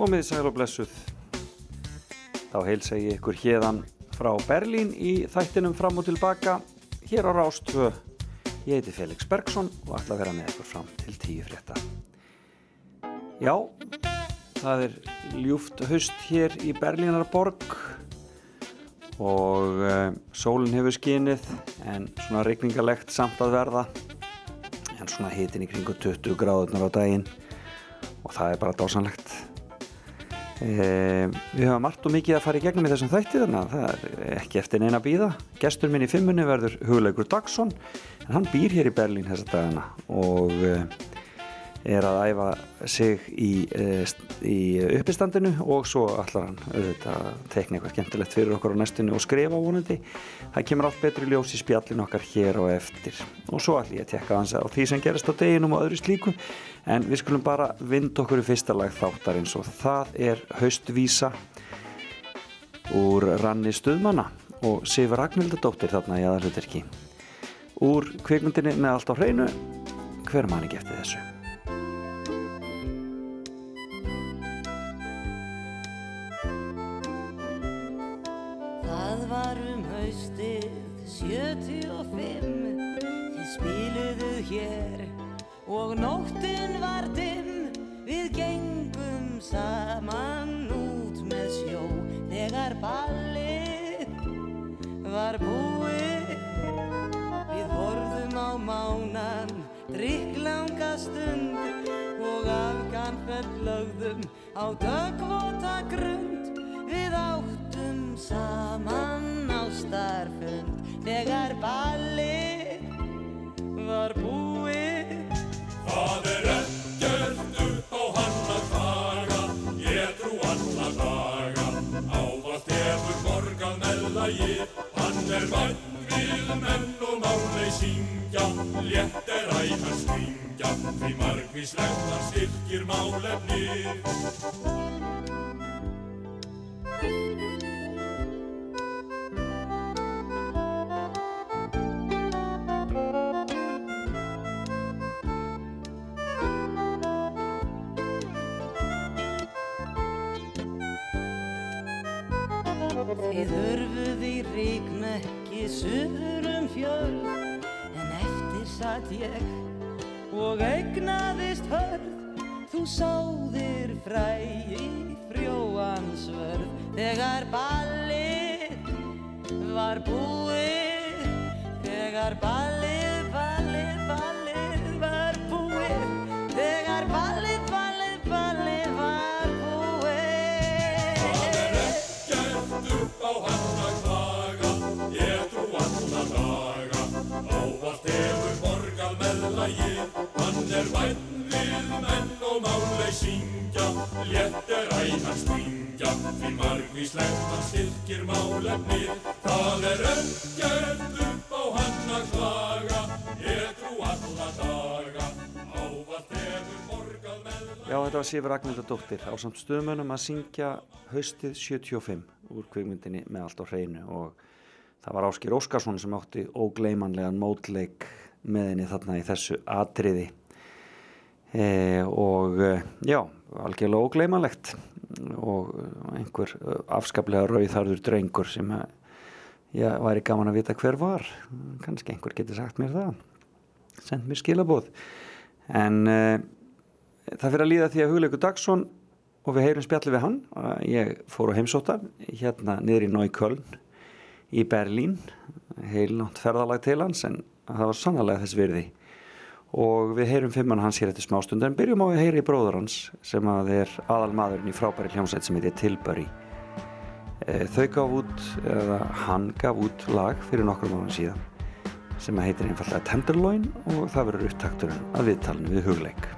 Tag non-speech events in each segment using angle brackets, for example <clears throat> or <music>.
Komið sæl og blessuð. Þá heilsa ég ykkur hérðan frá Berlín í þættinum fram og tilbaka hér á Rástvö. Ég heiti Felix Bergsson og ætla að vera með ykkur fram til tíu frétta. Já, það er ljúft höst hér í Berlínarborg og uh, sólinn hefur skinið en svona regningalegt samt að verða en svona hitin í kringu 20 gráðunar á daginn og það er bara dásanlegt Eh, við höfum margt og mikið að fara í gegnum í þessum þætti þannig að það er ekki eftir neina bíða. Gestur minn í fimmunni verður hugleikur Dagsson en hann býr hér í Berlín þessa dagana og eh, er að æfa sig í, eh, í uppistandinu og svo allar hann auðvitað að tekna eitthvað skemmtilegt fyrir okkur á næstunni og skrifa vonandi. Það kemur allt betur í ljós í spjallin okkar hér og eftir. Og svo ætlum ég að tekka hans á því sem gerist á deginum og öðru slíku. En við skulum bara vind okkur í fyrsta lag þáttarins og það er haustvísa úr ranni stuðmanna og Sifur Ragnhildadóttir þarna í aðalhutirki úr kvikmyndinni með allt á hreinu hver mann ekki eftir þessu lögðum á dögvota grund. Við áttum saman á starfund þegar ballið var búið. Það er ekkert upp á hann að taga, ég trú alla daga. Ávalt hefur borgað meðlagið, hann er vann við menn og máli syngja. Létt er æðan stingja, því margvíslegt hann styrkir málefnið. Þið hörfuð í ríknekki suður um fjörð En eftir satt ég og eignaðist hörð Þú sáðir fræ í frjóansvörð. Þegar ballið var búið Þegar ballið, var Sifur Ragnhildadóttir á samt stuðmönnum að syngja haustið 75 úr kvikmyndinni með allt á hreinu. Og það var Áskir Óskarsson sem átti ógleymanlegan mótleik með henni þarna í þessu atriði. E, og e, já, algjörlega ógleymanlegt. Og einhver afskaplega rauðharður drengur sem að, já, væri gaman að vita hver var. Kannski einhver getur sagt mér það. Send mér skilabóð en e, það fyrir að líða því að Hugleikur Dagsson og við heyrum spjalli við hann. Ég fór á heimsóttan hérna niður í Neukölln í Berlín. Heilnátt ferðalag til hans en það var sannlega þess virði. Og við heyrum fimmann hans hér eftir smástund en byrjum á að heyri bróður hans sem að er aðal maðurinn í frábæri hljómsveit sem heitir Tilbury. Eh, þau gaf út eða hann gaf út lag fyrir nokkrum ára síðan sem heitir einfallega Tenderloin og það verður upptakturinn að viðtalinu við hugleik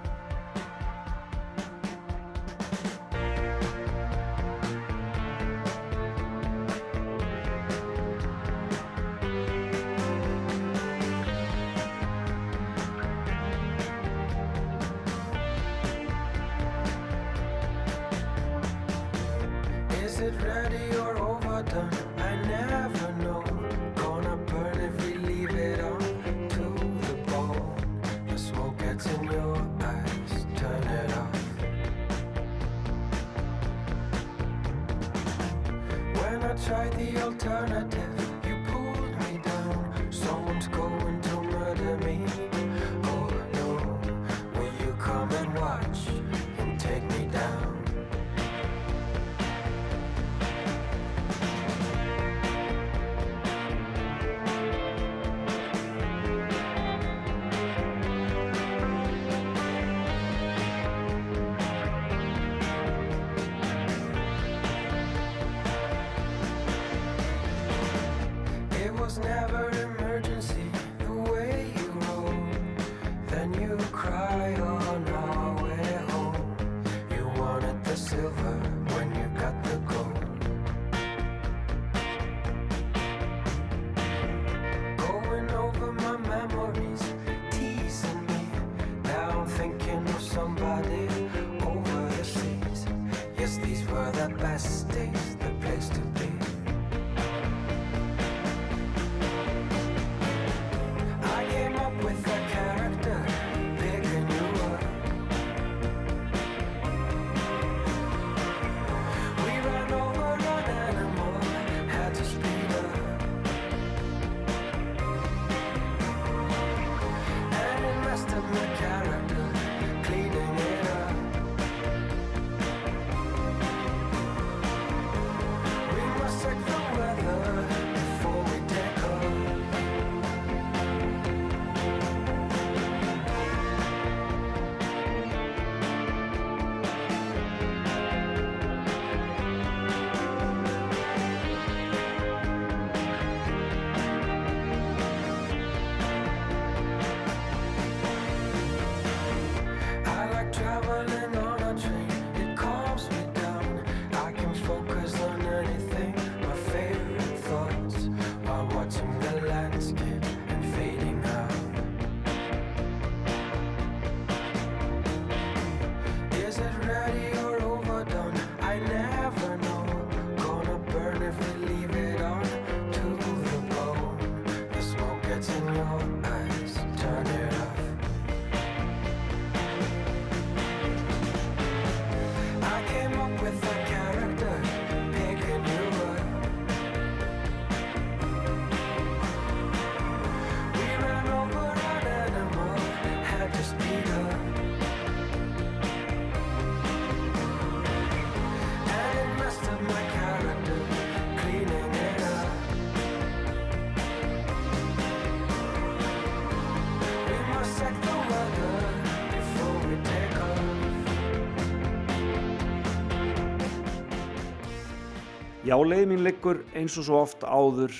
Já, leið mín liggur eins og svo oft áður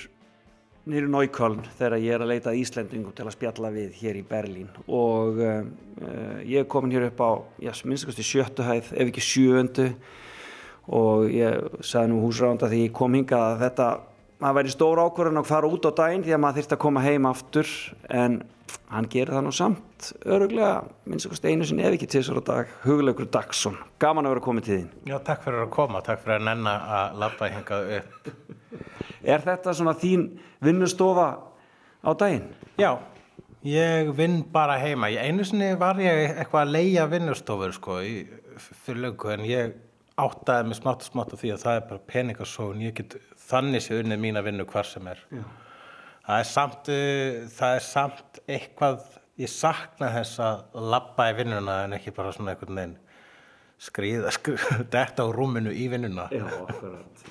nýru Nájköln þegar ég er að leita Íslendingum til að spjalla við hér í Berlín. Og uh, ég er komin hér upp á, já, minnstakosti sjöttu hæð, ef ekki sjööndu og ég sagði nú húsránda því ég kom hingað að þetta maður væri stór ákvörðun að fara út á daginn því að maður þyrfti að koma heim aftur en hann gerir það nú samt öruglega, minnstakosti einu sinni ef ekki tísar á dag, hugleikur Dagsson gaman að vera komið til þín Já, takk fyrir að koma, takk fyrir að nenna að labba hingað upp. Er þetta svona þín vinnustofa á daginn? Já, ég vinn bara heima. Ég, einu sinni var ég eitthvað að leia vinnustofur sko í, fyrir löngu en ég áttaði mig smátt og smátt á því að það er bara peningasóun. Ég get þannig sé unnið mína vinnu hvar sem er. Já. Það er samt, uh, það er samt eitthvað, ég sakna þess að labba í vinnuna en ekki bara svona einhvern veginn skrýða, skrýða, <laughs> detta á rúminu í vinnuna. Já, akkurat.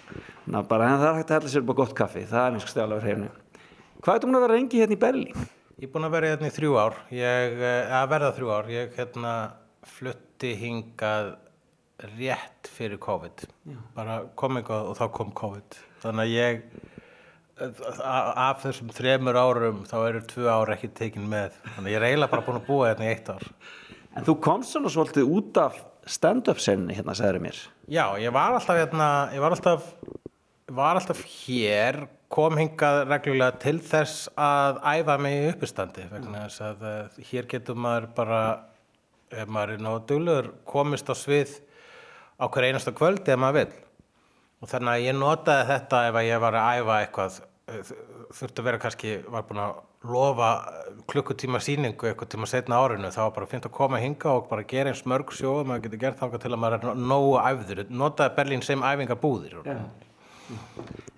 Ná, bara en það er hægt að hella sér á gott kaffi, það er mjög stjálega hreinu. Hvað er þú múin að vera rengi hérna í Berlín? Ég er búinn að vera hérna í þrjú ár, ég, eh, að verða þrjú ár, ég hérna flutti hingað rétt fyrir COVID, bara kom eitthvað og þá kom COVID. Þannig að ég, af þessum þremur árum, þá eru tvö ár ekki tekin með. Þannig að ég er eiginlega bara búinn að búa hérna í eitt ár. En þú komst svona svolítið út af stand-up senni hérna, segður mér. Já, ég var alltaf hérna, ég var alltaf, var alltaf hér, kom hingað reglulega til þess að æfa mig í uppistandi vegna þess að uh, hér getur maður bara, ef maður er náðu duglegur, komist á svið á hver einasta kvöldi ef maður vill. Og þannig að ég notaði þetta ef að ég var að æfa eitthvað, eh, þurfti að vera kannski, var búin að lofa eh, klukkutíma sýningu eitthvað tíma setna árinu, þá var bara fint að koma hinga og bara gera eins mörg sjó og maður getur gert þangað til að maður er nó- nógu æfður. Notaði Berlín sem æfingarbúðir. Já.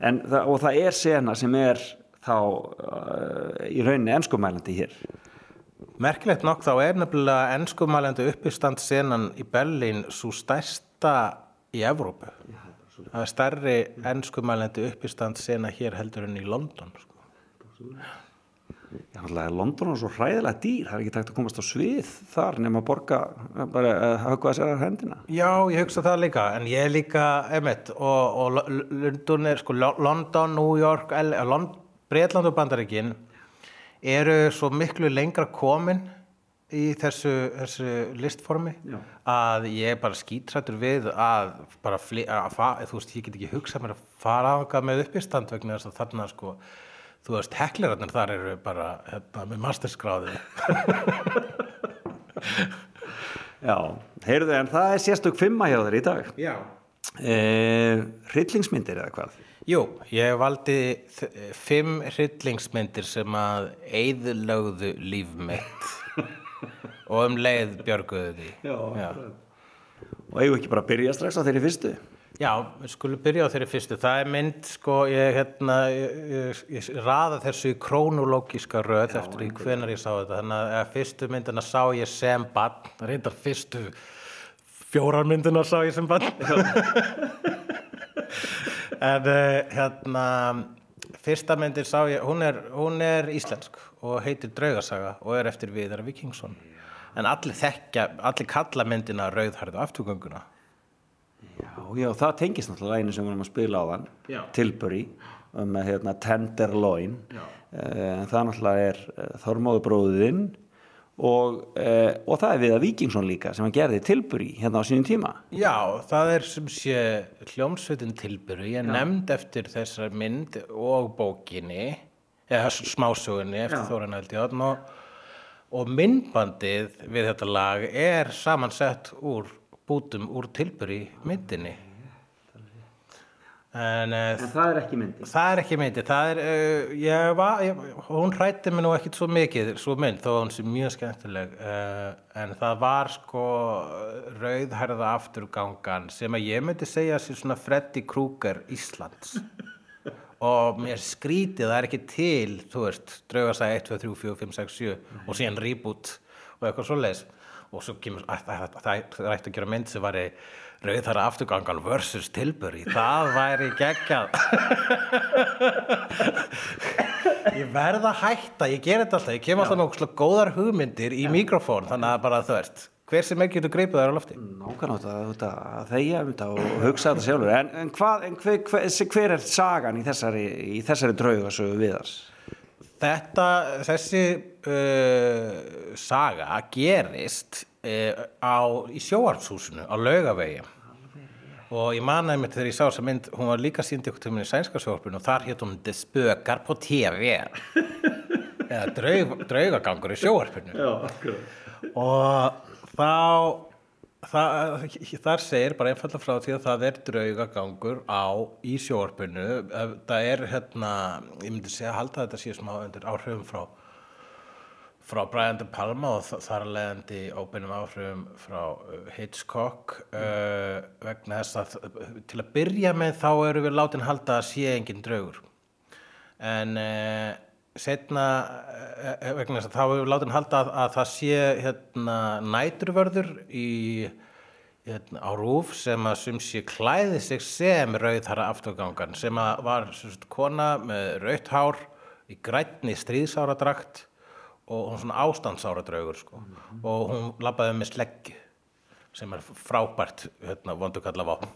en það, og það er sena sem er þá uh, í rauninni enskumælandi hér Merkilegt nokk þá er nefnilega ennskumælandi uppistand senan í Berlín svo stærsta í Evrópu. Það er stærri ennskumælandi uppistand sena hér heldur en í London. Sko. Já, náttúrulega er London er svo hræðilega dýr það er ekki takt að komast á svið þar nema að borga, bara að höfka að sér að hendina Já, ég hugsa það líka, en ég líka, emitt, og, og London er, sko, Lo- London, New York, Breitland og Bandaríkin eru svo miklu lengra komin í þessu, þessu listformi Já. að ég er bara skítrættur við að bara, fli, að, fa- þú veist, ég get ekki hugsað mér að fara ángað með uppistand vegna þess að þarna, sko, þú veist, heklerarnir þar eru bara, hérna, með masterskráði. <laughs> Já, heyrðu en það er sérstök fimma hjá þér í dag Já. e, Hryllingsmyndir eða hvað Jú, ég valdi fimm hryllingsmyndir sem að eyðlögðu líf mitt og um leið björguðu því. Já, Já. Og eigum við ekki bara að byrja strax á þeirri fyrstu Já, við skulum byrja á þeirri fyrstu. Það er mynd, sko, ég, hérna, ég, ég, ég raða þessu í krónulógiska röð eftir í hvenar ég sá þetta. Þannig að fyrstu myndina sá ég sem bann, reyndar fyrstu fjórar myndina sá ég sem bann. <laughs> en uh, hérna, fyrsta myndin sá ég, hún er, hún er íslensk og heitir Draugasaga og er eftir Viðar Víkingsson. En allir þekkja, allir kalla myndina Rauðhærðu afturgönguna. Já, já, það tengist náttúrulega einu sem við erum að spila á þann. Tilbury með hérna Tenderloin Eh, en það náttúrulega er uh, Þormóður bróðinn og, uh, og það er Viðar Víkingsson líka sem hann gerði Tilbury hérna á sínum tíma. Já, það er sem sé hljómsveitin tilbyrju, ég nefnd eftir þessar mynd og bókinni, eða smásögunni eftir Þóran Eldjárn og, og myndbandið við þetta lag er samansett úr bútum úr tilbyrju myndinni. En uh, En það er ekki myndi það er ekki myndið, það er, uh, ég var, ég, hún hrætti mig nú ekkit svo mikið, svo mynd, þó að hún sé mjög skemmtileg, uh, en það var sko rauðherða afturgangan sem að ég myndi segja sér svona Freddy Krueger Íslands og mér skrítið, það er ekki til, þú veist, draugasæði 1, 2, 3, 4, 5, 6, 7 og síðan reboot og eitthvað svo leis og svo kemur, að, það, ætti að gera mynd sem væri rauðherra afturgangan versus Tilbury, það væri geggjað. Ég verð að hætta, ég ger þetta alltaf, ég kem alltaf með góðar hugmyndir í mikrofón, þannig að bara þú veist, hver sem ekki getur greipið þær á lofti. Nákvæmlega að, að, að þegja um þetta og hugsa þetta sjálfur. En, en, hvað, en hver, hver, hver er sagan í þessari, í þessari draugasögu viðars? Þetta, þessi uh, saga gerist á, í sjóarpshúsinu á laugavegi. Og ég mannaði mér þegar ég sá þessa mynd, hún var líka sínd ykkur tíminn í sænska sjóarpinu og þar hétt hún spökar på TV <laughs> eða draug, draugagangur í sjóarpinu Já, og þá það, þar segir bara einfalda frá því að það er draugagangur á í sjóarpinu það er hérna ég myndi segja að halda þetta smá undir áhrifum frá frá Brian De Palma og þa- þar að leiðandi óbeinum áhrifum frá uh, Hitchcock uh, vegna þess að uh, til að byrja með þá eru við látin halda að sé engin draugur. En uh, setna uh, vegna þess að þá hefur við látin halda að, að það sé hérna, næturvörður í hérna, á rúf sem að sem sé klæði sig sem rauðhara afturgangan sem að var sagt, kona með rautt hár í grænni stríðsáradrakt og hún svona ástandsáradraugur sko. og hún labbaði með sleggju sem er frábært hérna, vondukalla vopn.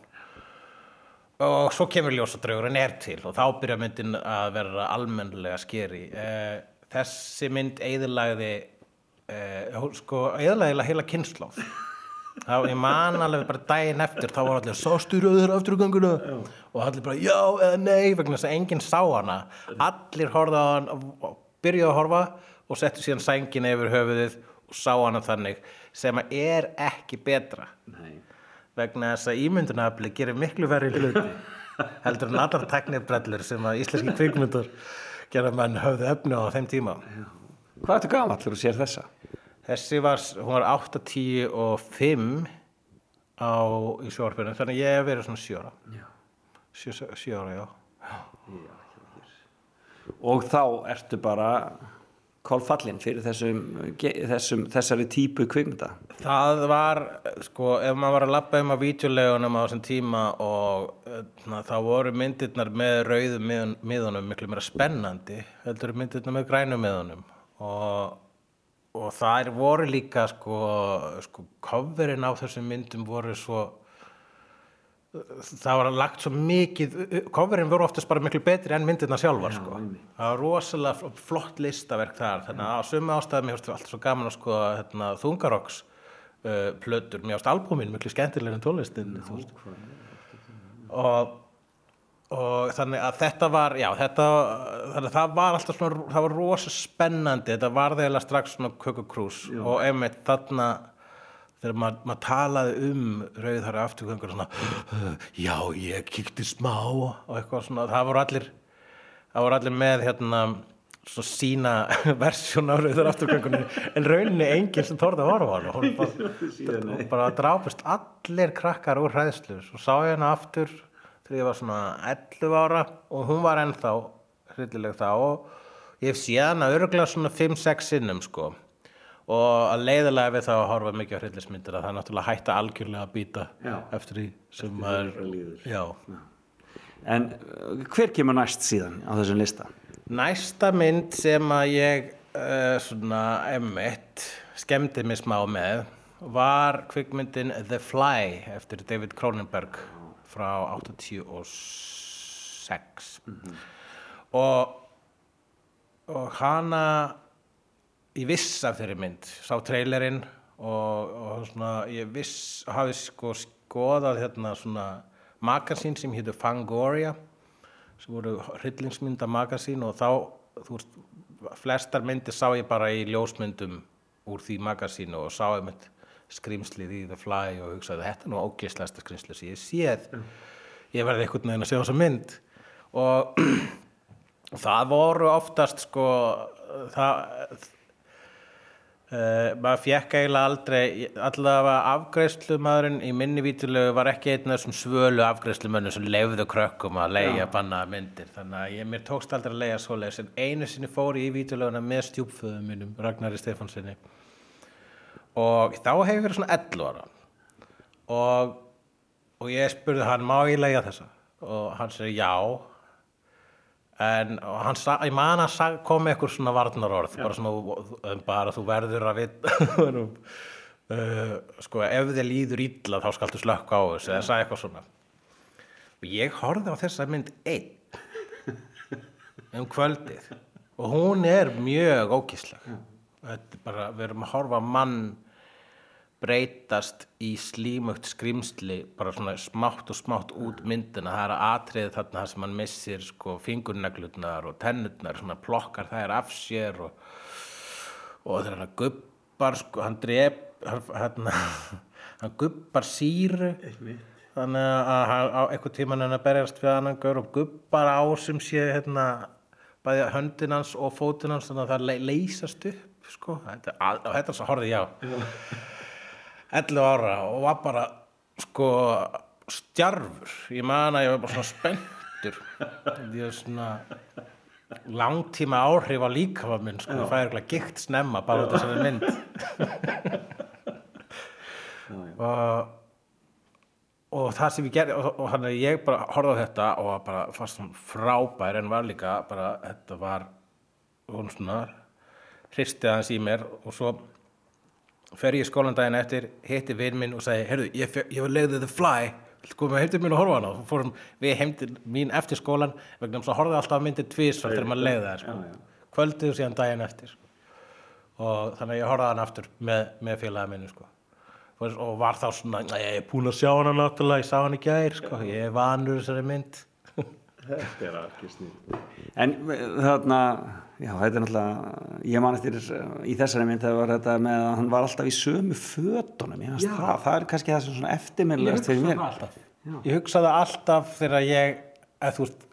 Og svo kemur ljósadraugurinn er til og þá byrja myndin að vera almennlega skeri. Eh, þessi mynd eðilagði eh, sko, eðilagði heila kynnslóð þá ég man alveg bara daginn eftir þá var allir sástu rauður afturganguna? Og allir bara já eða nei vegna þess að enginn sá hana. Allir horfði á hann og byrjuðu að horfa og settu síðan sængina yfir höfuðið og sá hana þannig sem að er ekki betra. Nei. vegna þess að ímyndunafli gerir miklu verri hluti <laughs> heldur en allar teknibrellur sem að íslenski kvikmyndur gera menn höfðu efni á þeim tíma. Hvað ertu gamall þegar þú sér þessa? þessi var, hún var 8, 10 og 5 á, í sjórfinu þannig að ég hef verið svona 7 ára. 7 ára, já. Og þá ertu bara kolfallin fyrir þessum, þessum þessari típu kvikmynda? Það var, sko, ef maður var að labba um á vídeolegunum á þessum tíma og na, þá voru myndirnar með rauðum miðun- miðunum miklu meira spennandi heldur myndirnar með grænum miðunum. Og, og þær voru líka, sko, sko, coverin á þessum myndum voru svo það var lagt svo mikið coverin voru oftast bara miklu betri enn myndirnar sjálfar sko. það var rosalega fl- flott listaverk þar þannig að á sömu ástæðum mér finnst alltaf svo gaman að sko hérna, þungaroks uh, plötur, mér finnst albúmin miklu skemmtilegri en tónlistin og og þannig að þetta var já, þetta, þannig að það var alltaf svona það var rosa spennandi. Þetta var þeirlega strax svona kökukrús og einmitt þarna þegar maður, maður talaði um rauðhæra afturgöngur svona já, ég kíkti smá og eitthvað svona, það voru allir það voru allir með hérna svo sína <laughs> versjón af rauðhæra afturgöngunni en rauninni enginn sem þorði að horfa á hana. Hún bara, <laughs> bara drápist allir krakkar úr hræðslu. Svo sá ég hana aftur þegar ég var svona 11 ára og hún var ennþá hryllileg þá og ég hef séð hana örgulega svona 5-6 sinnum sko og að leiðilega við þá að horfa mikið á hryllismyndir að það er náttúrulega hætta algjörlega að býta Já. eftir því sem maður að líður. en uh, hver kemur næst síðan á þessum lista? næsta mynd sem að ég uh, svona emmitt skemmdi mig smá með var kvikmyndin The Fly eftir David Cronenberg frá 86 og og hana ég viss af þeirri mynd. Sá trailerinn og, og svona, ég viss hafi sko skoðað hérna svona magasín sem hétu Fangoria sem voru hryllingsmynda magasín og þá, þú veist, flestar myndir sá ég bara í ljósmyndum úr því magasínu og sá ég mynd skrýmslið í The Fly og hugsaði þetta er nú ógeðslegasta skrýmslið sem ég séð. Ég verði einhvern veginn að sjá þessa mynd. Og <clears throat> það voru oftast sko það Uh, maður fekk eiginlega aldrei allavega afgreiðslumaðurinn í minni vítulegu var ekki einn af þessum svölu afgreiðslumönnum sem leifðu krökkum að leigja bannaða myndir. Þannig að ég, mér tókst aldrei að leigja svoleiðis en einu sinni fór ég í vítuleguna með stjúpföðum mínum Ragnari Stefánsinni og þá hefur verið svona 11 ára. Og, og ég spurði hann má ég leigja þessa? Og hann segi já en hann sa, ég man að sa- kom með eitthvað svona varnarorð bara svona, um, bara þú verður að vita <laughs> uh, sko, ef þið líður illa þá skaltu slökka á þessu eða sagði eitthvað svona. Og ég horfði á þessa mynd einn um kvöldið. Og hún er mjög er bara, við erum að horfa mann breytast í slímugt skrimsli bara svona smátt og smátt út myndina. Það er atriðið þarna þar sem hann missir sko fingurneglutnar og tennutnar svona plokkar þær af sér og, og þegar hann gubbar sko, hann drep hann, <laughs> hann, gubbar síru. Þannig að á einhvern tímann hann að berjast við annan gaur og gubbar á sem sé hérna bæði höndin hans og fótinn hans þannig að það le leysast upp sko, þetta, að, og þetta svo horfði ég á 11 ára og var bara sko stjarfur. Ég man að ég var bara svona spenntur. Ég var svona langtíma áhrif á líkafa minn sko, ég fæði eitthvað gikt snemma bara út af þessari mynd. <laughs> Og og það sem ég gerði og, og hann ég bara horfði á þetta og var bara fast svona frábær en var líka bara þetta var hún svona hristið hans í mér og svo fer ég í skólan daginn eftir hitti vinn minn og segi, heyrðu, ég, ég var leiðið The Fly með heimtir mín og horfa hana og fórum við heimtir mín eftir skólan vegna þess að horfði alltaf á myndir tvisvar þegar maður leiði það sko. kvöldið og síðan daginn eftir sko. og þannig að ég horfði á hana aftur með, með félagið minni sko. og var þá svona, "Nei, ég er búin að sjá hana náttúrulega, ég sá hana í gær sko. ég er vanur þessari mynd En uh, þarna, já, þetta er náttúrulega, ég man eftir uh, í þessari mynd þegar var þetta með að hann var alltaf í sömu fötunum, ég veist það, það er kannski það sem svona eftirminnilegast fyrir mér. alltaf. Ég hugsaði alltaf þegar ég að þú veist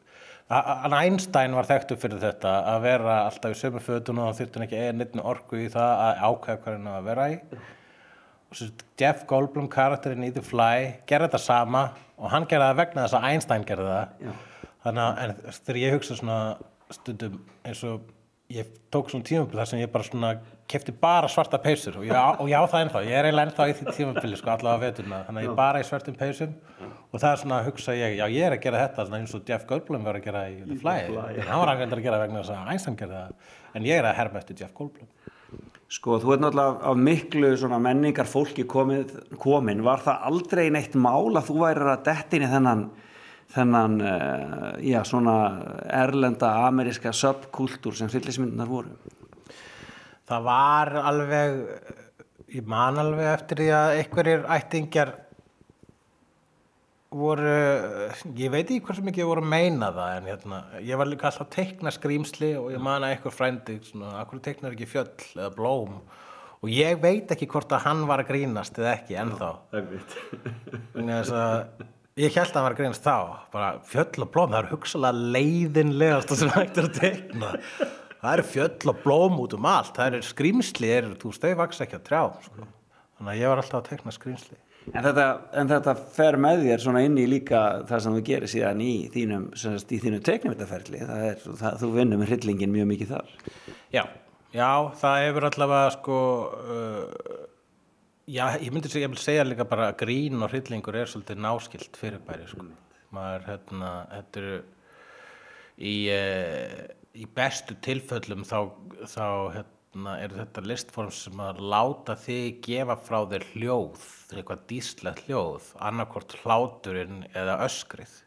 að að Einstein var þekktu fyrir þetta að vera alltaf í sömu fötun og þurfti ekki eða neitt orku í það að ákveða hvað hann á að vera í. Og svo Jeff Goldblum karakterinn í The Fly gerði þetta sama og hann gerði það vegna þess að Einstein gerði það þannig að þegar ég hugsa svona stundum eins og ég tók svona tímabil þar sem ég bara svona kefti bara svarta peysur og og ég á það ennþá, ég er eiginlega ennþá í því tímabili sko allavega veturna, þannig að ég bara í svartum peysum og það er svona að hugsa ég, já ég er að gera þetta svona eins og Jeff Goldblum var að gera í The Fly, en hann var að að gera vegna þess að Einstein gerði það, en ég er að herma eftir Jeff Goldblum. Sko, þú ert náttúrulega af miklu svona menningar fólki komið, komin, var það aldrei neitt mál að þú værir að detti inn í þennan, þennan, uh, já, svona erlenda ameríska subkultúr sem hryllismyndunar voru? Það var alveg, ég man alveg eftir því að einhverjir ættingjar voru, ég veit ekki hversu mikið voru meina það en hérna, ég var líka alltaf að teikna skrýmsli og ég man að einhver frændi, svona, akkur teiknar ekki fjöll eða blóm og ég veit ekki hvort að hann var að grínast eða ekki ennþá. Vegna þess að ég held að hann var að grínast þá, bara fjöll og blóm, það er hugsalega leiðinlegast sem hægt er að teikna. Það eru fjöll og blóm út um allt, það eru skrýmsli, er, þú veist, þau vaks ekki að trjá, sko. Þannig að ég var alltaf að teikna skrýmsli. En þetta, en þetta fer með þér svona inn í líka það sem þú gerir síðan í þínum, sem sagt, í þínu teiknumitaferli, það er, það, þú vinnur með hryllingin mjög mikið þar. Já, já, það hefur allavega sko uh, já, ég myndi segja, ég segja líka bara að grín og hryllingur er svolítið náskilt fyrirbæri sko. maður, hérna, þetta eru í, uh, í bestu tilföllum þá, þá hérna, er þetta listform sem að láta þig gefa frá þér hljóð, eitthvað díslegt hljóð, annarkvort hláturinn eða öskrið.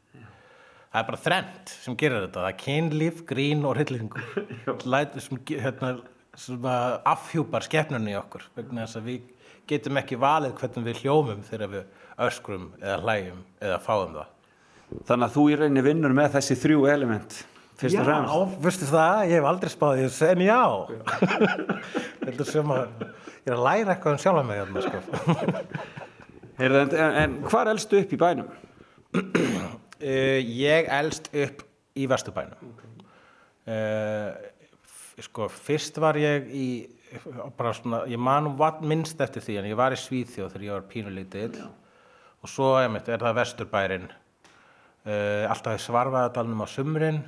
Það er bara þrennt sem gerir þetta. Það er kynlíf, grín og hryllingur. <laughs> Lætur sem, hérna, sem afhjúpar skepnunni í okkur. Vegna þess að við getum ekki valið hvernig við hljómum þegar við öskrum eða hlæjum eða fáum það. Þannig að þú í rauninni vinnur með þessi þrjú element, fyrst og fremst. Já, veistu það, ég hef aldrei spáðið þessu, en já. Þetta sem að ég er að læra eitthvað um sjálfa mig hérna, sko. <laughs> Heyrðu, en, en, hvar elstu upp í bænum? Uh, <clears throat> ég elst upp í Vesturbænum uh, f- sko, fyrst var ég í bara svona, ég man minnst eftir því en ég var í Svíþjóð þegar ég var pínulítill og svo einmitt, er það Vesturbærin uh, alltaf í Svarfaðadalnum á sumrin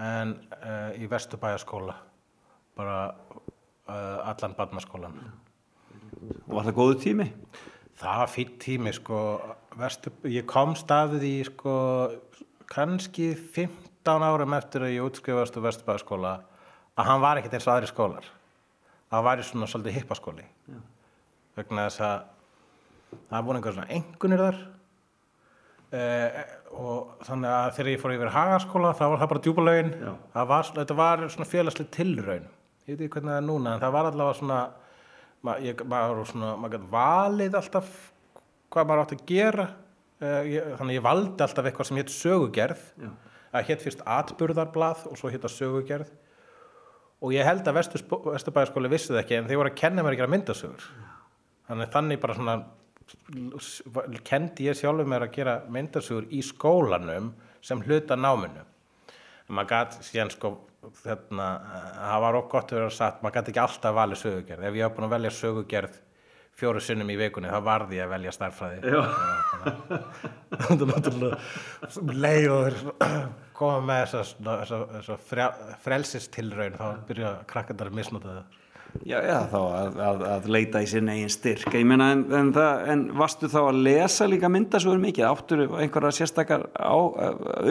en uh, í Vesturbæjaskóla bara uh, allan barnaskólan Og var það góðu tími? Það var fýtt tími sko, vestur, ég kom staðið í sko, kannski 15 árum eftir að ég útskrifast úr Vesturbæðaskóla að hann var ekkert eins og aðri skólar. Það var í svona svolítið hippaskóli. Vegna þess að það voru einhver svona engunir þar. Eh, og þannig að þegar ég fór yfir hagaskóla þá var það bara svona- þetta var svona félagslega tilraun. Ég veit ekki hvernig það er núna en það var allavega svona ma, maður, svona, maður gæti valið alltaf hvað maður átti að gera. Uh, ég, þannig ég valdi alltaf eitthvað sem hétt sögugerð. Það hétt fyrst atburðarblað og svo hétt að sögugerð og ég held að Vesturbæðaskóli vissi það ekki en þeir voru að kenna mér að gera myndasögur. Þannig þannig bara svona kendi ég sjálfur mér að gera myndasögur í skólanum sem hluta náminu. Maður gæti síðan sko eh, það var okkur gott að vera satt maður gæti ekki alltaf valið sögugerð. Ef ég var búin að velja sögugerð fjóru sinnum í vikunni þá varði ég að velja starffræði Já. <laughs> þetta náttúrulega leið og þeir koma með þessa frjá, frelsistilraun þá byrja krakkandar að misnota það Já, já, þá að, að, að leita í sinni eigin styrk. Ég meina, en, en, það, en varstu þá að lesa líka myndasögur mikið? Áttur einhverja sérstakar á,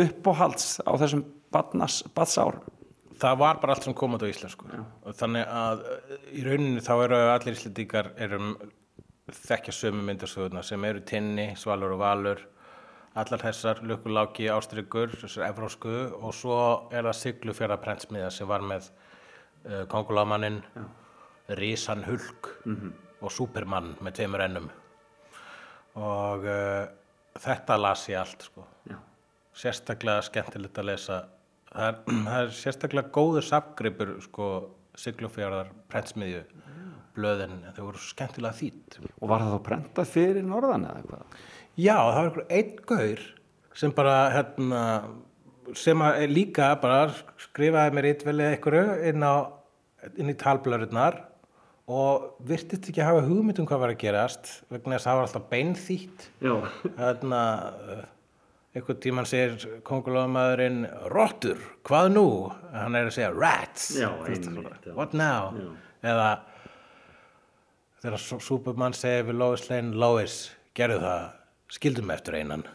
uppáhalds á þessum badnas, badsárum? Það var bara allt sem kom út á íslensku. Og þannig að uh, í rauninni þá eru allir íslendingar erum þekkja sömu myndasögurna sem eru Tinni, Svalur og Valur allar þessar Lukkuláki, Ástryggur þessar evrósku og svo er það Siglufjara prentsmiða sem var með uh, Kongulámaninn Rísan Hulk og Superman með tveimur ennum. Og uh, þetta las ég allt sko. Sérstaklega skemmtilegt að lesa það er, <clears throat> það er sérstaklega góður sapgripur sko siglufjörðar prentsmiðju blöðin, þau voru skemmtilega þýtt Og var það þá prentað fyrir norðan eða hvað? já, það var einhver einn gaur sem bara hérna sem að líka bara skrifaði mér eitthvað einhverju inn á inn í talblöðurnar og virtist ekki hafa hugmynd um hvað var að gerast vegna þess að það var alltaf beinþýtt. Hérna einhvern tímann segir kongulóðamaðurinn Rottur, hvað nú? Hann er að segja Rats Já, einmitt, já. What now? Eða þegar Superman segir við Lois Lane Lois, gerðu það skildum eftir einan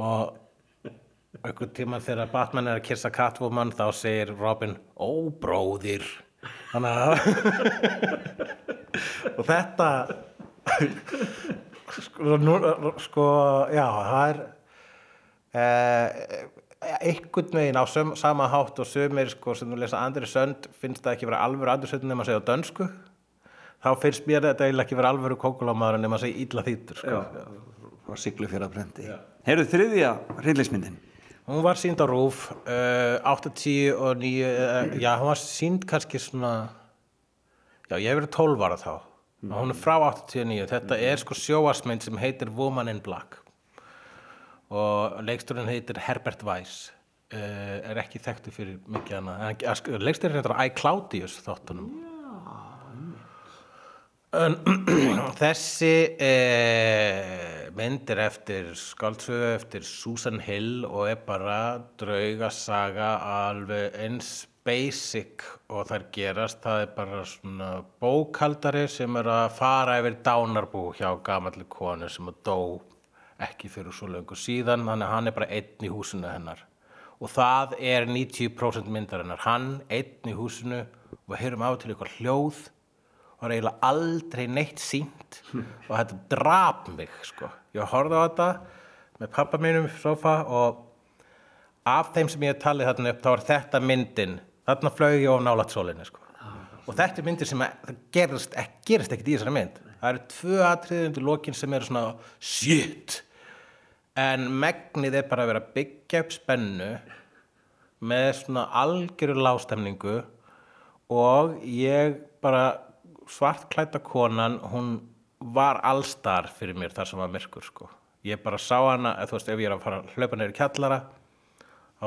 og einhvern tímann þegar Batman er að kissa Catwoman þá segir Robin Ó, bróðir Þannig að <laughs> og þetta sko, nú, sko já, það er eh, einhvern veginn á söm, sama hátt og sömur sko, sem þú lesa Andri Sönd finnst það ekki vera alvöru Andri Sönd nema að segja á dönsku þá finnst mér þetta eiginlega ekki vera alvöru kókulámaður nema að segja illa þýttur sko. Var siglu fyrir að brendi. Heyrðu þriðja hryllismyndin. hún var sínd á rúf uh, 80 og 9 uh, já, hún var sínd kannski svona já, ég hef verið 12 ára þá hún er frá 89 þetta er sko sjóasmynd sem heitir Woman in Black. Og leiksturinn heitir Herbert Weiss. Uh, er ekki þekktu fyrir mikið hana en leiksturinn heitir I Claudius þáttunum. En, <clears throat> þessi eh, mynd er eftir skáldsögu eftir Susan Hill og er bara draugasaga alveg eins basic og þær gerast það er bara svona bókaldari sem er að fara yfir dánarbú hjá gamalli konu sem að dó ekki fyrir svo löngu síðan þannig að hann er bara einn í húsinu hennar. Og það er 90% myndarinnar. Hann einn í húsinu og við heyrum á til eitthvað hljóð og það er eiginlega aldrei neitt sínt og þetta drap mig sko. ég horfði á þetta með pappa mínum í sofa og af þeim sem ég talið þarna upp þá er þetta myndin þarna flög ég á nálat sólinni sko. og þetta er myndir sem að, það gerist, ek, gerist ekkert í þessari mynd það eru tvö atriðundur lokin sem eru svona shit en megnið er bara að vera byggja upp spennu með svona algjöru lágstemningu og ég bara svartklæta konan hún var allstar fyrir mér þar sem var myrkur sko. ég bara sá hana, eða þú veist ef ég er að fara að hlaupa neyri kjallara þá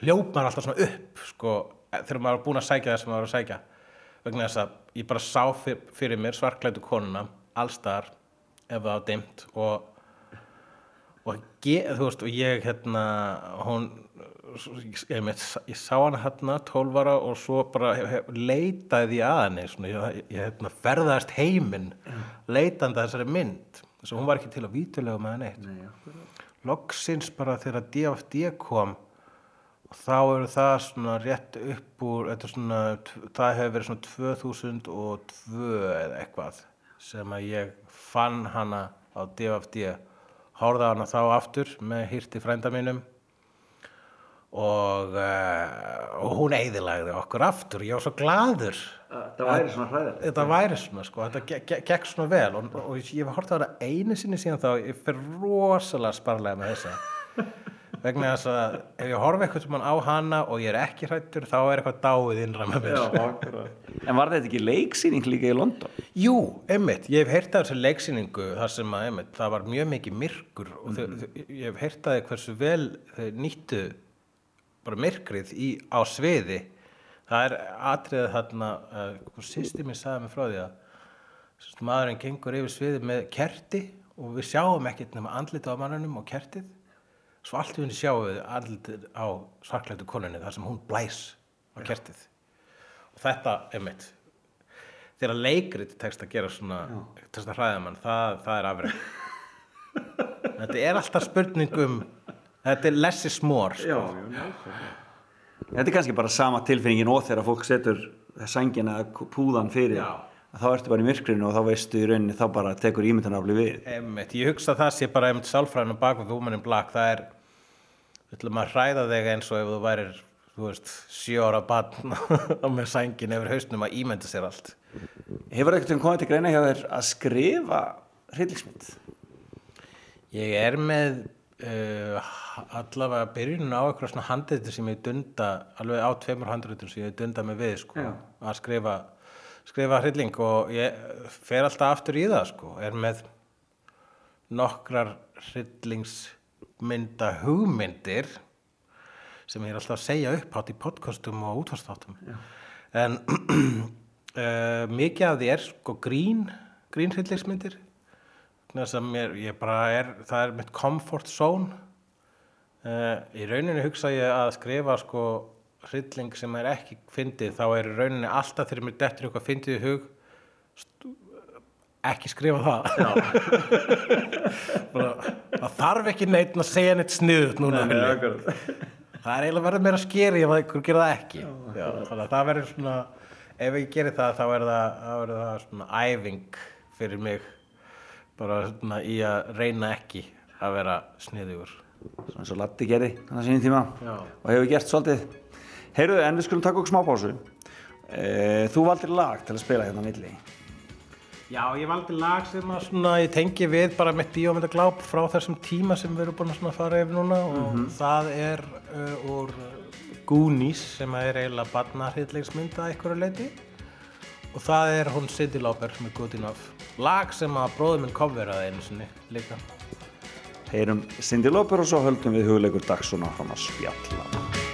hljóp maður alltaf svona upp sko, þegar maður var búin að sækja það sem maður var að sækja. Vegna þess að ég bara sá fyr, fyrir mér svartklætu konuna allstar ef það var dimmt og og ge, veist, og ég hérna, hún ég, ég, ég sá hana hérna 12 ára og svo bara hef, hef, leitaði að henni svona, ég, ég hérna, ferðaðist heiminn leitandi að þessari mynd. Þess að hún var ekki til að vítulega með henni eitt. Loksins bara þegar DFD kom og þá eru það svona rétt upp úr þetta svona, það hefur verið svona 2002 eða eitthvað sem að ég fann hana á DFD hórði á hana þá aftur með hýrti frænda mínum og, uh, og hún eiðilagði okkur aftur, ég var svo gladur Það væri svona hræðilegt. þetta væri svona sko, þetta ge- ge- gekk svona vel og, og ég hef hortið á hana einu sinni síðan þá ég fer rosalega sparlega með þessa <laughs> vegna þess að ef ég horfi eitthvað sem á hana og ég er ekki hrættur þá er eitthvað dáið innra með mér. En var þetta ekki leiksýning líka í London? Jú, einmitt, ég hef heyrt af þessu leiksýningu þar sem að einmitt, það var mjög mikið myrkur og þau, þau, ég hef heyrt af því hversu vel þau nýttu bara myrkrið í, á sviði. Það er atriðið þarna uh, hvað sýsti mér sagði mig frá því að maðurinn gengur yfir sviði með kerti og við sjáum ekkert nema andlita á mannunum og kertið svo allt í henni sjáum við andlitið á svarklættu konunni þar sem hún blæs á kertið. Og þetta, einmitt þegar leikrit tekst að gera svona tekst að hræða mann, það, það er afreg <laughs> þetta er alltaf spurning um þetta er less is more sko. Þetta er kannski bara sama tilfinningin og þegar fólk setur sængina púðan fyrir. Já. Þá ertu bara í myrkrinu og þá veistu í rauninni þá bara tekur ímyndanafli við. Einmitt, ég hugsa að það sé bara einmitt sálfræðin og bakvið Woman in Black, það er við ætlum að hræða þig eins og ef þú værir þú veist, sjö ára barn <laughs> á með sængin yfir hausnum að ímynda sér allt Hefur eitthvað um komið til greina hjá þér að skrifa hryllingsmynd? Ég er með uh, allavega byrjunum á eitthvað svona handritur sem ég dunda alveg á tveimur handritur sem ég dunda mig við sko, að skrifa skrifa hrylling og ég fer alltaf aftur í það sko, er með nokkrar hryllingsmynda hugmyndir sem ég er alltaf að segja upp átt í podcastum og útvarstáttum en uh, <clears throat> mikið af því er sko grín grín hryllingsmyndir. Að mér, ég bara er, það er mitt comfort zone. Uh, í rauninni hugsa ég að skrifa sko hrylling sem er ekki fyndið, þá er í rauninni alltaf þegar mér dettur eitthvað fyndið í hug, ekki skrifa það. <laughs> bara, það þarf ekki neitt að segja neitt sniðut núna. Villi. Það er eiginlega verið meira skeri ef einhver gerir það ekki. Já, að það verður svona, ef ég gerir það þá er það, er það svona æfing fyrir mig bara svona í að reyna ekki að vera sniðugur. svona eins og Latti gerði þannig að sínum tíma Já. og hefur gert svolítið heyrðu, en við skulum taka okkur smá pásu. E, þú valdir lag til að spila hérna á milli. Já, ég valdi lag sem að svona ég tengi við bara mitt bíómyndagláp frá þessum tíma sem við erum búin að fara yfir núna og það er uh, úr Goonies sem er eiginlega barnahryllingsmynda að einhverju leiti og það er hún Cindy Lauper með Good Enough. Lag sem að bróður minn coveraði einu sinni líka. Heyrum Cindy Lauper og svo höldum við hugleikur Dagsson áfram að spjalla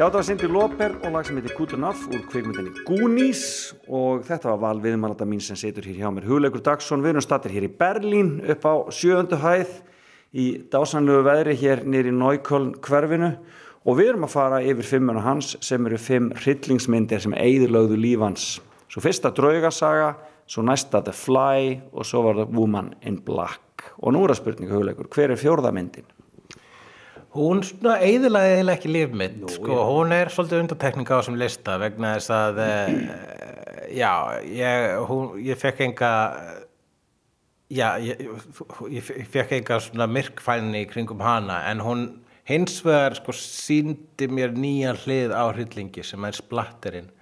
Já, það var Cindy Lauper og lag sem heitir Good Enough úr kvikmyndinni Goonies og þetta var val viðmælanda mín sem situr hér hjá mér. Hugleikur Dagsson, við erum stattir hér í Berlín upp á sjööndu hæð í dásanlegu veðri hér nýri Nájköln hverfinu og við erum að fara yfir fimmuna hans sem eru fimm hryllingsmyndir sem eigðurlögðu lífans svo fyrsta draugasaga, svo næsta The Fly og svo var það Woman in Black. Og nú er það spurning Hugleikur, hver er fjórða myndin? Hún svona eiðilaði eiginlega ekki líf mitt, sko, hún er svolítið undartekning á þessum lista vegna þess að, uh, já, ég, hún, ég fekk enga, já, ég, ég fekk enga svona myrkfælni kringum hana, en hún hins vegar, sko, síndi mér nýja hlið á hryllingi sem er splatterinn.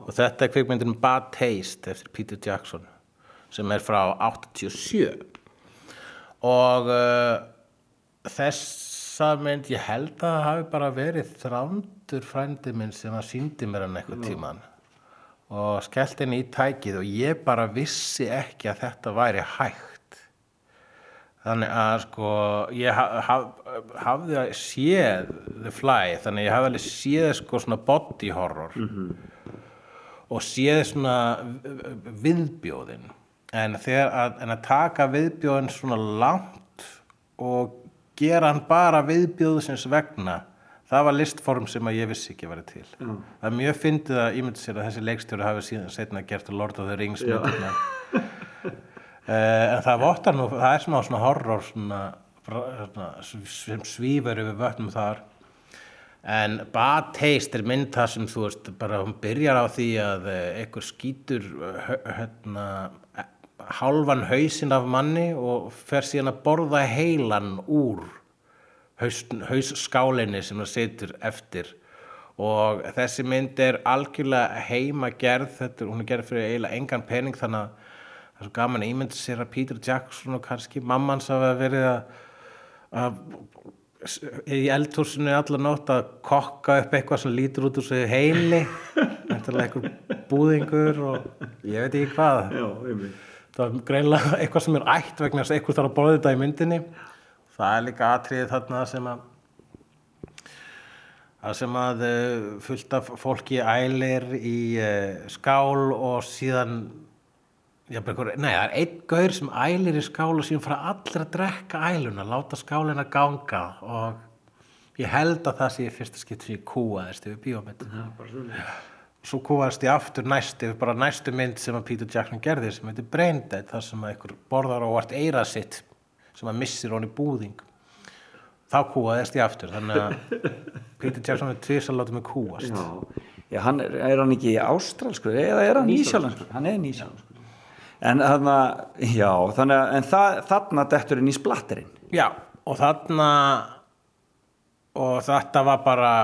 Og þetta er kvikmyndin Bad Taste eftir Peter Jackson, sem er frá 87 og uh, þessa mynd ég held að það hafi bara verið þrándur frændi minn sem að síndi mér hann eitthvað tíman og skellt henni í tækið og ég bara vissi ekki að þetta væri hægt. Þannig að sko ég ha haf, hafði séð The Fly þannig að ég hafði alveg séð sko svona body horror og séð svona viðbjóðin. En, þegar að, en að taka viðbjóðin svona langt og gera hann bara viðbjóðsins vegna. Það var listform sem að ég vissi ekki að vera til það er mjög fyndið að ímynda sér að þessi leikstjóri hafi síðan setna gert Lord of the Rings myndina. Uh, en það vottar nú, það er smá svona horror svona, svona, sem svífur yfir vötnum þar. En Bad Taste er mynd það sem þú veist, bara hún byrjar á því að eh, einhver skýtur eh, hérna hálfan hausinn af manni og fer síðan að borða heilan úr haus, hausskálinni sem það setur eftir. Og þessi mynd er algjörlega heima gerð, þetta, hún er gerð fyrir eiginlega engan pening þannig að það er svo gaman að ímynda sér að Peter Jackson og kannski mammans hafa verið að, að í eldhúsinu allar nótt að kokka upp eitthvað sem lítur út úr sig heili eitthvað búðingur og ég veit ekki hvað. Já, einmitt. Það er greinlega <laughs> eitthvað sem er ætt vegna þess að eitthvað þarf að borða þetta í myndinni. Það er líka atriðið þarna sem að það sem að uh, fullt af fólki ælir í uh, skál og síðan já, einhver, nei, það er einn gaur sem ælir í skál og síðan fara allir að drekka æluna, láta skálina ganga og ég held að það sé í fyrsta skipt sem ég kúaðist yfir bíómynd svo kúaðist ég aftur næst yfir bara næstu mynd sem að Peter Jackson gerði sem heitir Braindead þar sem að einhver borðar og vart eira sitt sem að missir honi búðing þá kúaðist ég aftur þannig að <laughs> Peter Jackson er tvís að láta mig kúast Já, já hann er, er hann ekki ástralskur eða er hann nýsjálanskur? Hann er nýsjálanskur. En þarna, já, þannig að en það, þarna detturinn í splatterinn. Já, og þarna og þetta var bara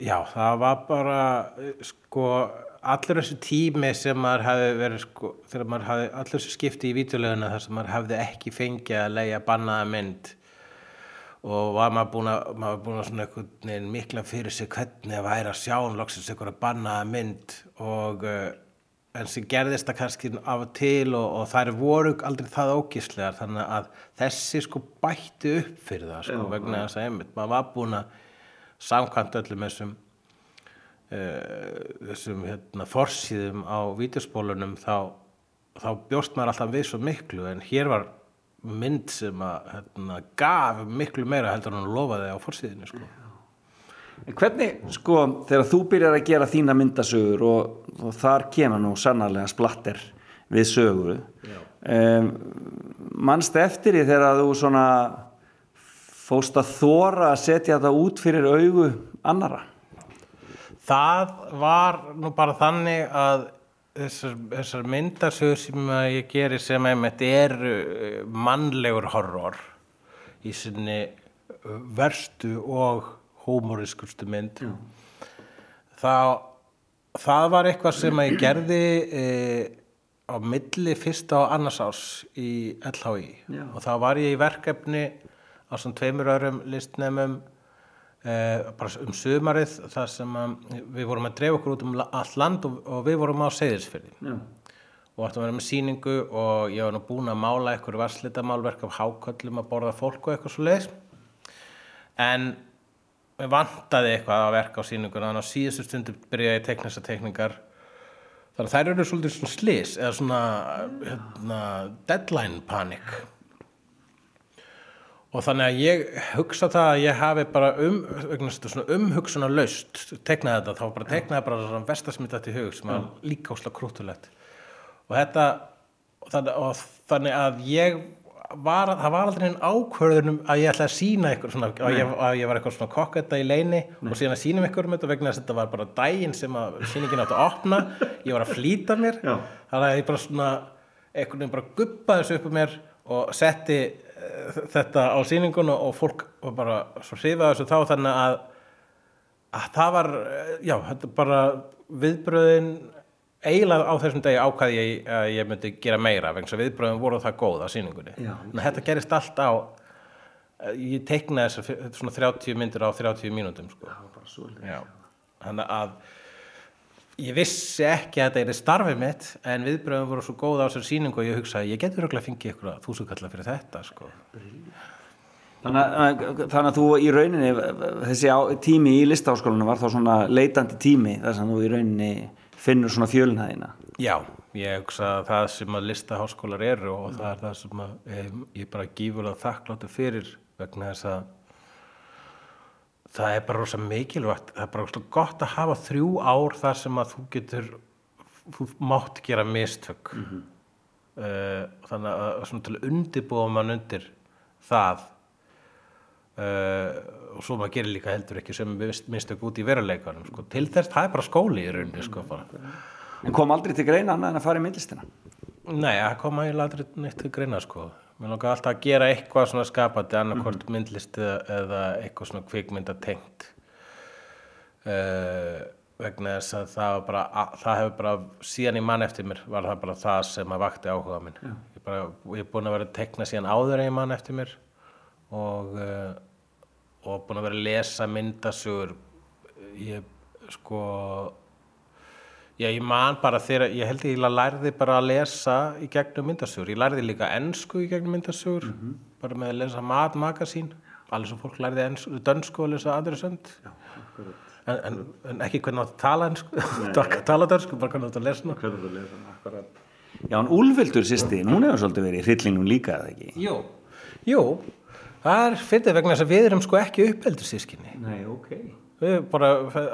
já, það var bara eh, sko, allur þessi tími sem maður hefði verið sko, þegar maður hefði, allur þessi skipti í vídeoleguna þar sem maður hefði ekki fengið að leia bannaða mynd. Og var maður búin að, maður búin að svona einhvern veginn mikla fyrir sig hvernig að væri að sjá hann loksins einhverja bannaða mynd. Og uh, en sem gerðist það kannski af og til og, og þær voru aldrei það ógíslegar þannig að þessi sko bætti upp fyrir það sko, vegna þess að einmitt, maður var búin að samkvæmt öllum þessum uh, þessum hérna, forsýðum á vídeospólunum þá, þá bjóst maður alltaf við svo miklu en hér var mynd sem að hérna, gaf miklu meira heldur en hann lofaði á forsýðinu sko. En hvernig, sko, þegar þú byrjar að gera þína myndasögur og, og þar kemur nú sannarlega splatter við sögu, um, mannst eftir því þegar þú svona fóst að þóra að setja þetta út fyrir augu annara? Það var nú bara þannig að þessar, þessar myndasögur sem ég geri sem einmitt er uh, mannlegur horror í sinni uh, verstu og húmoriskustu mynd þá það var eitthvað sem að ég gerði e, á milli fyrsta og annars ás í LHI Já. og þá var ég í verkefni á svona tveimur örum listnemum eh, bara um sumarið þar sem að við vorum að dreifa okkur út um allt land og, og við vorum á Seyðisfyrði Já. og áttum að vera með sýningu og ég var nú búin að mála eitthvað varslitamálverk af háköllum að borða fólk og eitthvað svo leiðis en vantaði eitthvað að verka á sýninguna þannig á síðustu stundu byrjaði ég að teikna þessar teikningar. Þannig að þær eru svolítið svona slis eða svona hérna, deadline panic. Og þannig að ég hugsa það að ég hafi bara um, að umhugsuna laust teiknaði þetta, þá bara teiknaði bara svona vestasmitt þetta í hug sem var líka óslega krútulegt og þetta og þannig að ég var, það var aldrei einn ákvörðunum að ég ætla að sína ykkur svona, að ég, að ég var eitthvað svona kokketta í leini og síðan að sína ykkur um þetta vegna þess að þetta var bara daginn sem að sýningin átti að opna. Ég var að flýta mér. Já. þannig að ég bara svona einhvern veginn bara guppaði þessu upp um mér og setti uh, þetta á sýningun og fólk var bara svo hrifaði þessu þá þannig að, að það var, eh, já, þetta bara viðbröðin eiginlega á þessum degi ákvaði ég að ég myndi gera meira vegna þess að viðbröðum voru það góð á sýningunni Já. en þetta gerist allt á ég teiknaði þessar fi- svona 30 myndir á 30 mínútum sko. þannig að ég vissi ekki að þetta er starfið mitt en viðbröðum voru svo góð á þessar sýningu og ég hugsaði, ég getur örugglega að fengið ykkur að þúsund kalla fyrir þetta sko. Þannig að, þannig að þú í rauninni þessi á, tími í listaháskólanum var þá svona leitandi tími þar sem þú í rauninni finnur svona fjölunæðina Já, ég hugsa að það sem að listaháskólar eru og það er það sem að ég, ég bara gífurlega þakkláttu fyrir vegna þess að það er bara rosa mikilvægt. Það er bara rosa gott að hafa þrjú ár þar sem að þú getur þú mátt gera mistök. Mm þannig að svona til að undirbúa mann undir það og svo maður gerir líka heldur ekki sem mistök út í veruleikanum sko. til þess, það er bara skóli í rauninni sko. En kom aldrei til greina annað en að fara í myndlistina Nei, það kom aldrei neitt til greina sko. Mér langar alltaf að gera eitthvað svona skapandi annarkvort myndlist eða, eða eitthvað svona kvikmyndatengt uh, vegna þess að það, bara, að, það hefur bara síðan í mann eftir mér var það bara það sem að vakti áhuga minn ég, bara, ég er búin að vera að tekna síðan áður í mann eftir mér og, uh, og búin að vera að lesa myndasugur ég sko Já, ég man bara þegar, ég held ég að lærði bara að lesa í gegnum myndasugur. Ég lærði líka ensku í gegnum myndasugur, bara með að lesa matmagasín. Allir sem fólk lærði ensku, dönsku að lesa aðra sönd. En, en, en ekki hvernig átt að tala ensku, <laughs> tala dönsku, bara hvernig átt að lesa. Hvernig þú lesa hana, akkurat Já, en Úlfildur sýsti, hún hefur svolítið verið í hryllingnum líka, eða ekki? Jú. Jú, það er fyrir vegna þess að við erum sko ekki uppeldur sískinni. Nei, ok. Við erum bara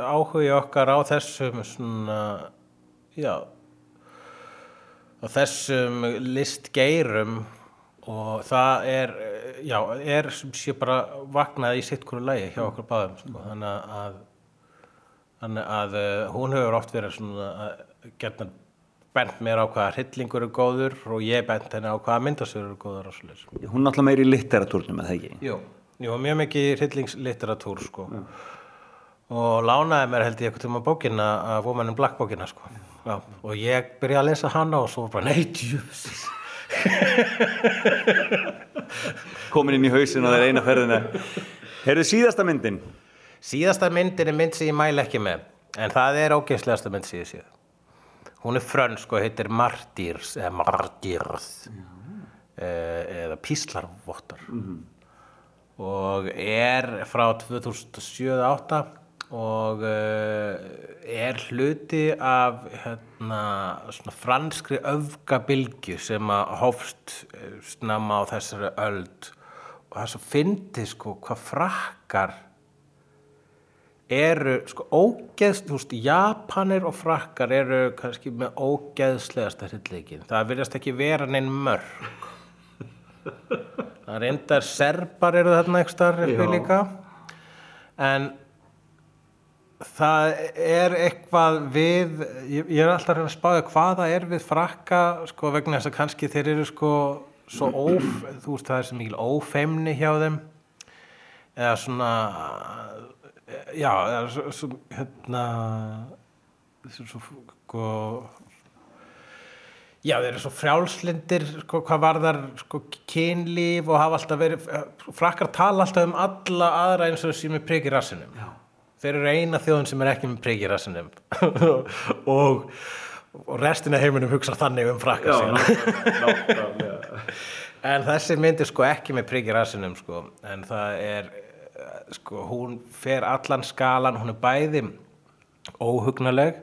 áhugi okkar á þessum svona, já, á þessum listgeirum og það er, já, er sem sé bara vaknað í sitt hverju lægi hjá okkur báðum, sko, þannig að, þannig að uh, hún hefur oft verið svona, að gerna bent mér á hvaða hryllingur er góður og ég bent henni á hvaða myndasögur er góður og svoleiðis. Hún er alltaf meiri í litteratúrnum, eða ekki? Jú, jú mjög mikið hryllingslitteratúr sko. og lánaði mér held ég eitthvað tíma bókina að Woman in Black bókina sko. Já, og ég byrjaði að lesa hana og svo bara nei, djúfis Komin inn í hausin og það er eina ferðina Heyrðu síðasta myndin síðasta myndin er mynd sem ég mæla ekki með en það er ógeðslegasta mynd sem ég séð hún er frönsk og heitir Martyrs eða Martyrs. Eh, eða Píslarvottar og er frá 2007-2008 og uh, er hluti af hérna, svona franskri öfgabilgju sem að hófst eh, snemma á þessari öld. Og það svo fyndi sko hvað frakkar eru sko ógeðs, þú veist, Japanir og frakkar eru kannski með ógeðslegasta hrylleikin. Það virðast ekki vera neinn mörg. Það reyndar serbar eru þarna ekki starf Já. líka. En það er eitthvað við, ég, ég er alltaf reyna að spáða hvað það er við frakka, sko, vegna þess að kannski þeir eru sko svo óf, þú veist, það er sem mikil ófeimni hjá þeim eða svona já, eða svo, svo hérna svo, svo, sko já, þeir eru svo frjálslindir sko, hvað varðar sko, kynlíf og hafa alltaf verið frakkar tala alltaf um alla aðra eins og sem er prigg í rassinum. Já. þeir eru eina þjóðin sem er ekki með prigg í rassinum. <laughs> Og, og restina heiminum hugsa þannig um frakkar síðan. <laughs> En þessi myndir sko ekki með prigg í rassinum sko, en það er, eh, sko, hún fer allan skalan, hún er bæði óhugnaleg,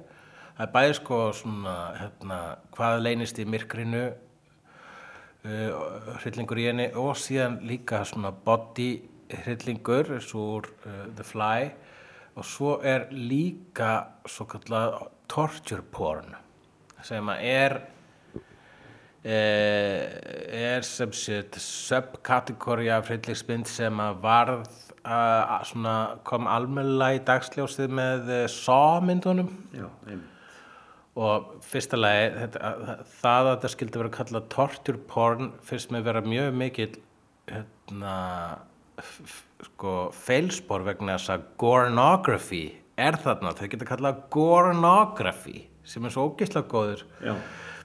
það er bæði sko svona, hérna, hvað leynist í myrkrinu, uh, hryllingur í henni og síðan líka svona body hryllingur, svo úr uh, The Fly. Og svo er líka svo kallað torture porn sem að er eh, er sem sétt subkategóri af hryllingsmynd sem að varð að svona kom almennilega í dagsljósið með uh, Já, einmitt. Og fyrsta lagi þetta, að- það að þetta skildi vera kallað torture porn fyrst með vera mjög mikil hérna sko feilspor vegna þess að gornography er þarna, þau geta kallað gornography sem er svo ógeðslega góður.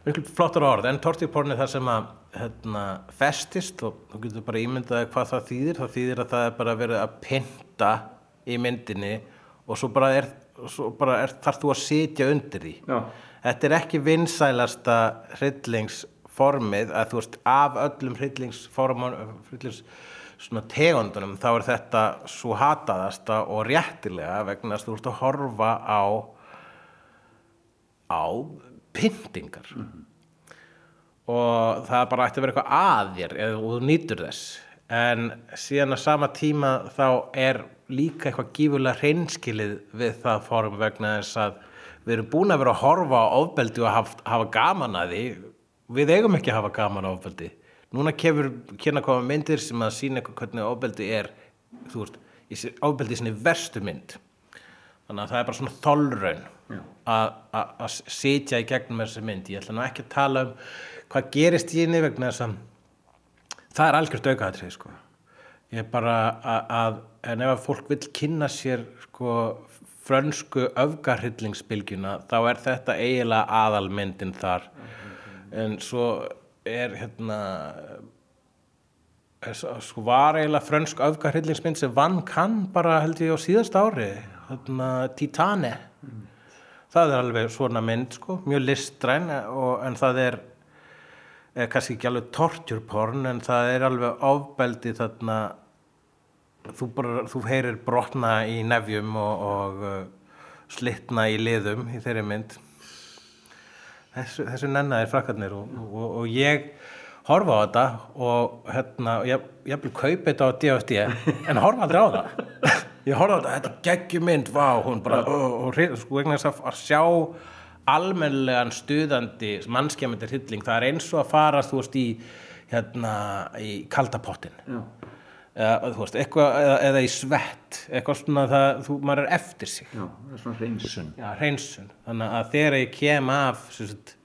Miklu flottur orð en tortíporn er það sem að hérna, festist og þú getur bara ímyndaði hvað það þýðir. Það þýðir að það er bara verið að pynta í myndinni og svo bara er, svo bara er þarf þú að sitja undir því. Já. þetta er ekki vinsælasta hryllingsformið. Að þú veist af öllum hryllingsformum hryllings svona tegundunum þá er þetta svo hataðasta og réttilega vegna að þú ert að horfa á á pyntingar og það bara ætti að vera eitthvað að þér eða þú nýtur þess. En síðan að sama tíma þá er líka eitthvað gífulega hreinskilið við það form vegna þess að við erum búin að vera að horfa á ofbeldi og hafa, hafa gaman að því. Við eigum ekki að hafa gaman á ofbeldi. Núna kemur kynna koma myndir sem að sína eitthvað hvernig ofbeldi er þú veist, ofbeldi í sinni verstu mynd. Þannig að það er bara svona þolraun að að- að sitja í gegnum þessi mynd. Ég ætla nú ekki að tala um hvað gerist í henni vegna þess að það er algjört aukaðatrið sko. ég er bara að, en ef að fólk vill kynna sér sko, frönsku öfgarhyllingsbylgjuna þá er þetta eiginlega aðalmyndin þar en svo er hérna er, sko var eiginlega frönsk öfgarhyllingsmynd sem vann kann bara held ég á síðast ári hérna, Titane það er alveg svona mynd sko, mjög listræn og, en það er, er kannski ekki alveg torture porn en það er alveg ofbeldi þarna. Þú, bara, þú heyrir brotna í nefjum og, og uh, slitna í liðum í þeirri mynd. Þessu, þessu nennaðir frakkarnir og, og, og ég horfa á þetta og hérna, ég, ég vil kaupa þetta á DFD en horfa aldrei á það. <laughs> Ég horfa á þetta, þetta er geggjumynd vá, hún bara, og, vegna þess að sjá almennilegan stuðandi mannskjæmyndir hilling, það er eins og að fara þú veist í hérna í kaldapottin eða, þú veist, eitthvað, eða, eða í svett eitthvað svona það, þú, maður er eftir sig Já, það er svona reynsun. Já, hreinsun. Þannig að þegar ég kem af sagt,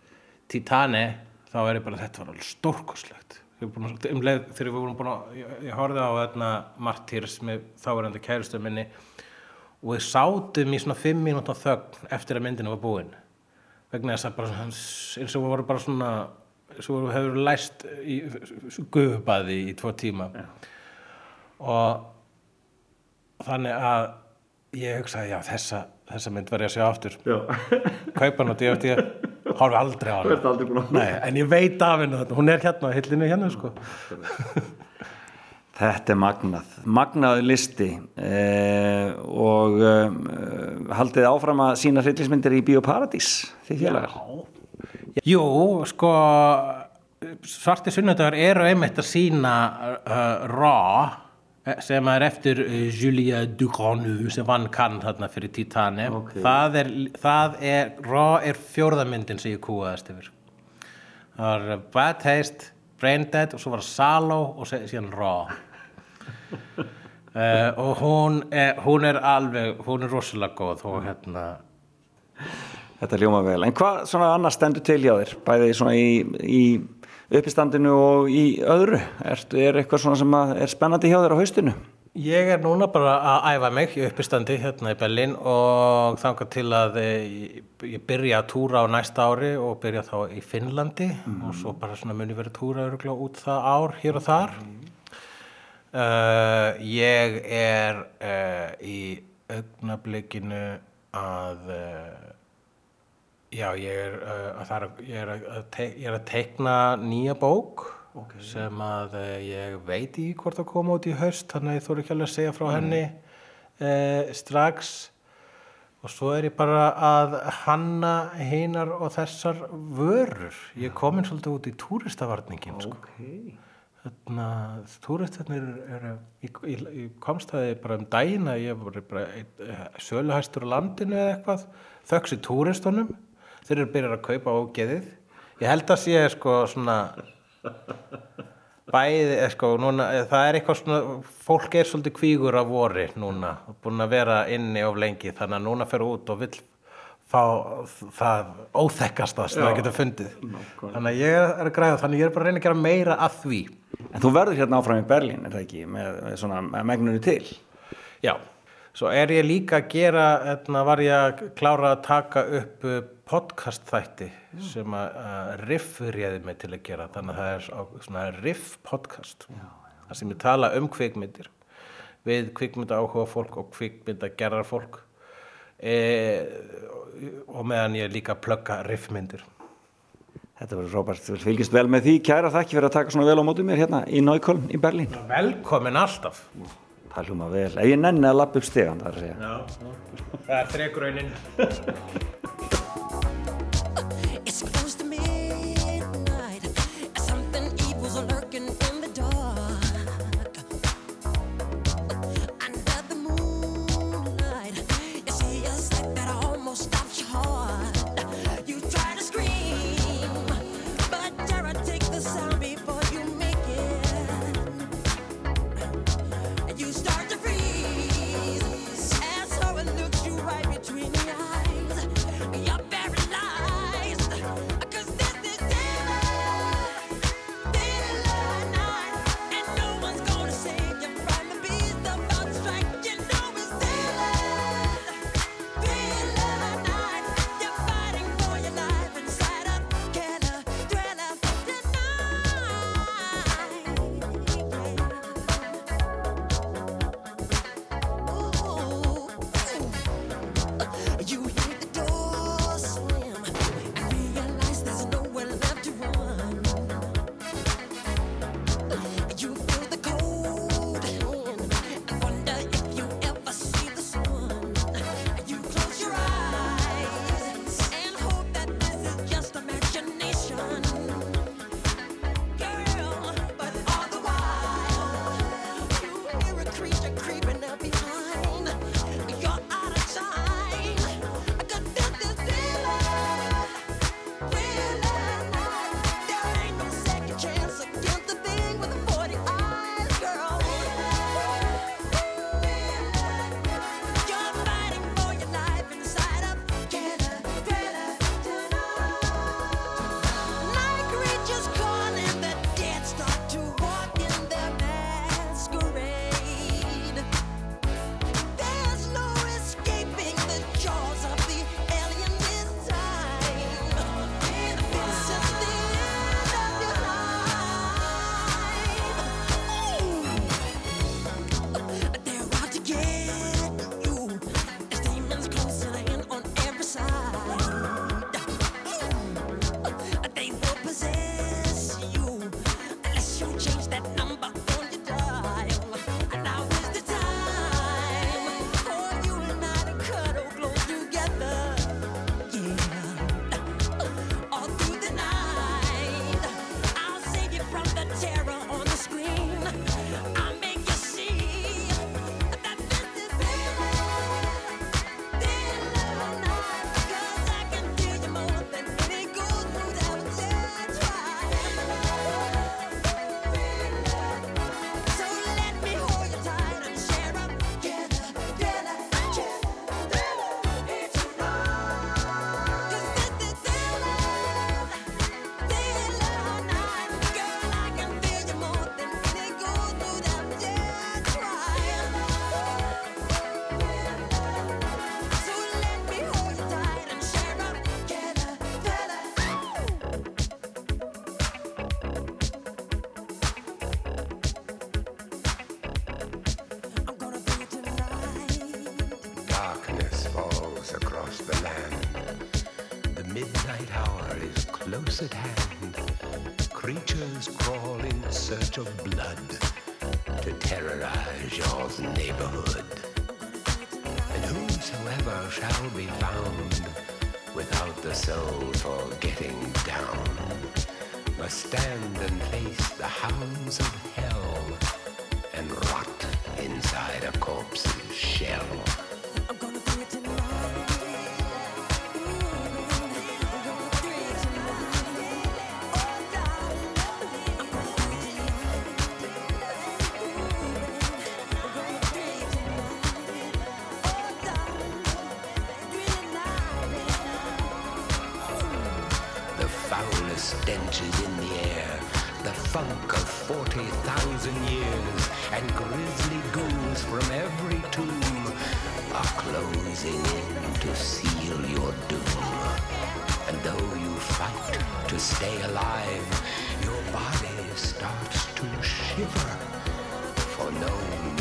Titani þá er ég bara, þetta var alveg stórkoslegt. Um leið, þegar við vorum búin að, ég, ég horfði á þarna Martyrs með þáverandi kærustu minni og við sátum í svona fimm mínúta þögn eftir að myndinu var búin. Vegna þess að bara svona, eins og við vorum bara svona, eins og við hefur læst í gufubaði í tvo tíma. Og þannig að ég hugsaði, já, þessa, þessa mynd var ég að sjá aftur. Já. <laughs> kaupa hann á horfi aldrei á Þú ert hana. aldrei að... Nei, en ég veit af þarna, hún er hérna á hillinu hérna sko. <laughs> Þetta er magnað, magnaður listi. Eh, og eh, haldið áfram að sína hryllismyndir í Bíóparadís, því félagar. Jú, sko svarti sunnudagar eru einmitt að sína uh, Raw eh, sem er eftir uh, Julia Dugranu sem vann kann þarna fyrir Titani Ok. það, er, það er Raw er fjórðamyndin sem ég kúaðast yfir. Það uh, Bad Taste Brain Dead og svo var það Salo og síðan Raw uh, <laughs> og hún er, hún er alveg hún er rosalega góð og hérna Þetta ljóma vel. En hvað svona annars stendur til hjá þér? Bæði svona í, í uppistandinu og í öðru? Ertu, er eitthvað svona sem er spennandi hjá þér á haustinu? Ég er núna bara að æfa mig í uppistandi hérna í Berlín og þangað til að eh, ég, ég byrja að túra á næsta ári og byrja þá í Finnlandi og svo bara svona muni verið túra öruglega út það ár hér og þar. Uh, ég er uh, í augnablikinu að uh, já, ég er, að er, að, ég er að teikna nýja bók sem að uh, ég veit í hvort að koma út í haust þannig að ég þóri ekki alveg að segja frá henni uh, strax. Og svo er ég bara að hanna hinar og þessar vörur. Ég er komin svolítið út í túristavarningin sko. Þarna, túristarnir eru, ég, komst það bara um daginn að ég var bara eh, söluhæstur á landinu eða eitthvað, þöggs í túristunum, þeir eru byrjar að kaupa ógeðið. Ég held að sé sko svona bæði, eh, sko, núna, eh, það er eitthvað svona, fólk er svolítið kvígur af vori núna, búin að vera inni of lengi, þannig að núna fer út og vill fá það óþekkasta sem það getur fundið. Þannig að ég er að græða, þannig að ég er bara að reyna að gera meira að því. En þú verður hérna áfram í Berlín, er það ekki, með, með svona megnunni til? Já, svo er ég líka að gera, hérna, var ég að klára að taka upp podcast þætti Já. sem að Riff réði mig til að gera þannig að það er á, svona Riff podcast. Já, það sem ég tala um kvikmyndir við kvikmynda áhuga fólk og kvikmynda gerðar fólk e, og meðan ég líka plögga Riffmyndir. Þetta var Robert, þú fylgist vel með því kæra þakki fyrir að taka svona vel á mótu mér hérna í Nájkólm í Berlín. Velkomin alltaf. Það hljóma vel, ef ég nenni að lappa upp stegan það er að segja. Já, það er þregraunin <laughs> of blood to terrorize your neighborhood. And whosoever shall be found without the soul for getting down must stand and face the hounds of hell and rot inside a corpse's shell. 40,000 years, and grisly goons from every tomb are closing in to seal your doom. And though you fight to stay alive, your body starts to shiver for no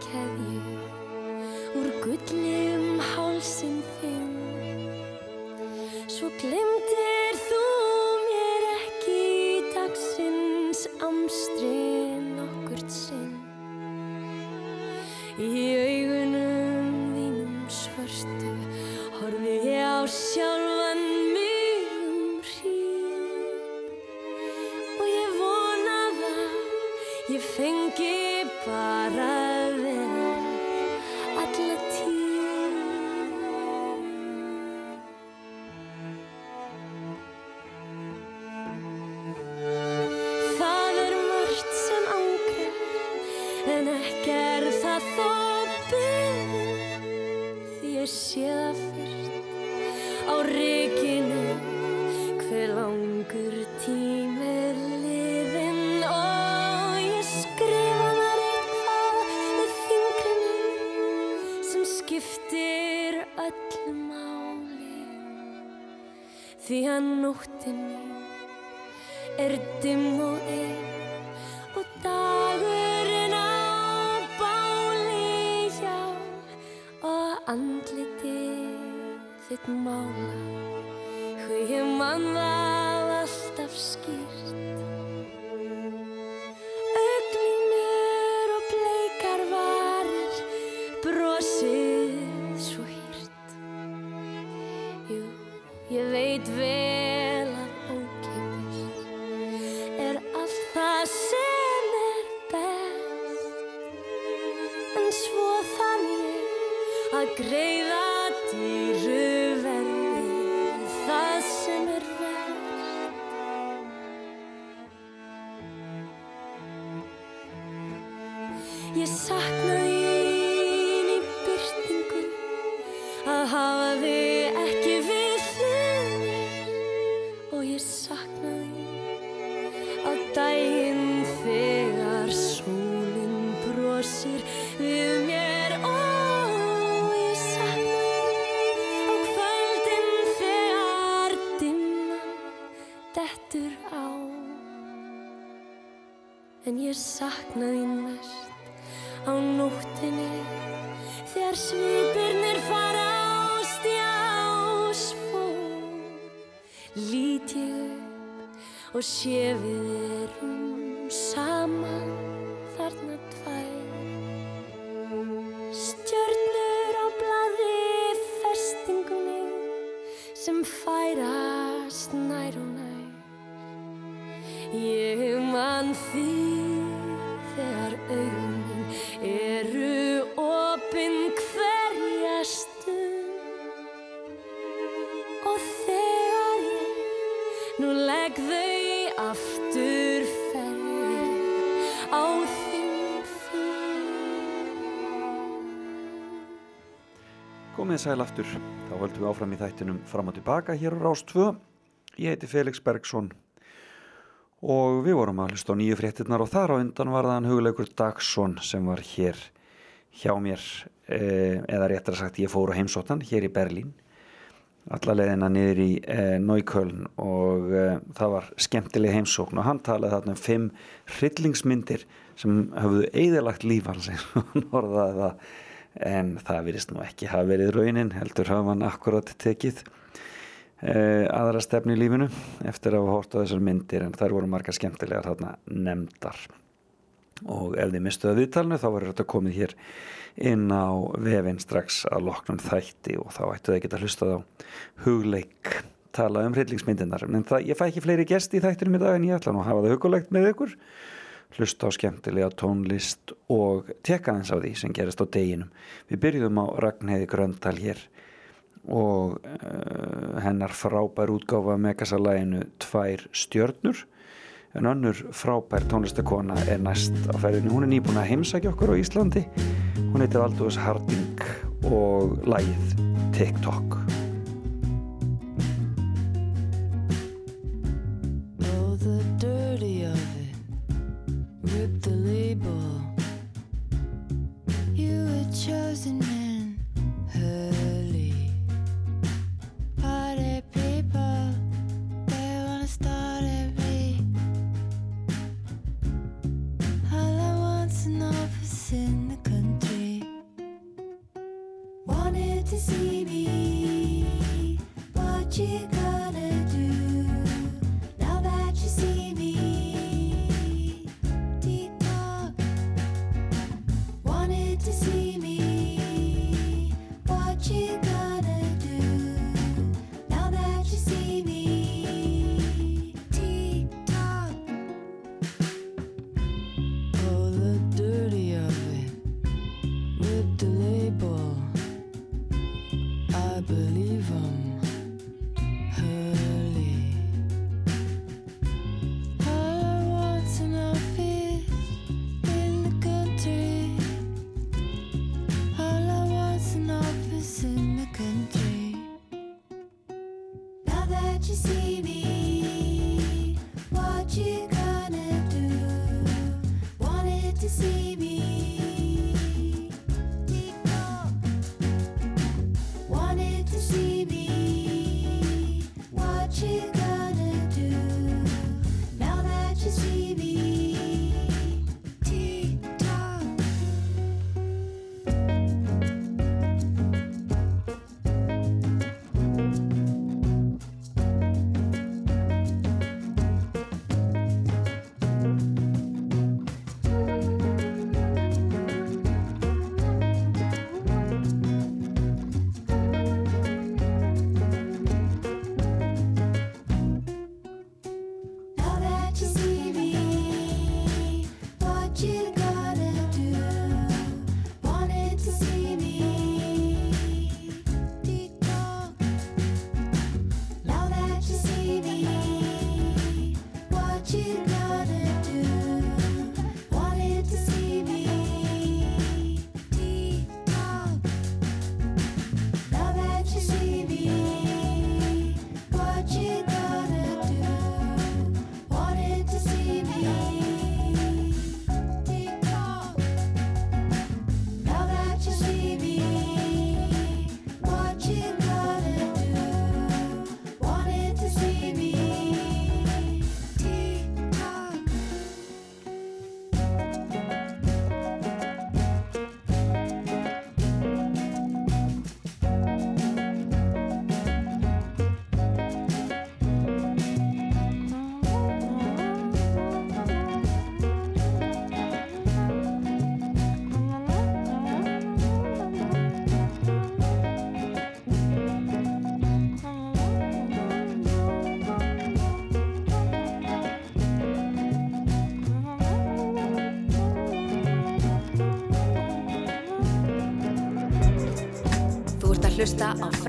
can you? sæl aftur. Þá höldum við áfram í þættinum fram og tilbaka hér á Rástvö. Ég heiti Felix Bergsson og við vorum að hlusta á nýju fréttinnar og þar á undan var það en hugleikur Dagsson sem var hér hjá mér, eh, eða réttar sagt ég fóru heimsóttan hér í Berlín alla leðina niður í eh, Nájköln og eh, það var skemmtileg heimsókn og hann talaði þarna um fimm hryllingsmyndir sem hafðu eðalagt líf alls <laughs> og hann orðaði það en það virðist nú ekki hafa verið raunin heldur hafa hann akkurat tekið eh, aðra stefni í lífinu eftir að hafa hort á þessar myndir en þær voru margar skemmtilegar þarna nefndar. Og ef þið mistuðu viðtalinu þá verður þetta komið hér inn á vefinn strax að loknum þætti og þá ættu að geta hlustað á hugleik tala um hryllingsmyndinar en það, ég fæ ekki fleiri gesti í þættinum í dag en ég ætla nú að hafa það hugulegt með ykkur hlusta á skemmtilega tónlist og tekka eins á því sem gerist á deginum við byrjuðum á Ragnheiði Gröndal hér og uh, hennar frábær útgáfa megasalæginu Tvær stjörnur en önnur frábær tónlistakona er næst á ferðinu. Hún er nýbúin að heimsækja okkur á Íslandi. Hún heitir Aldous Harding og lagið TikTok.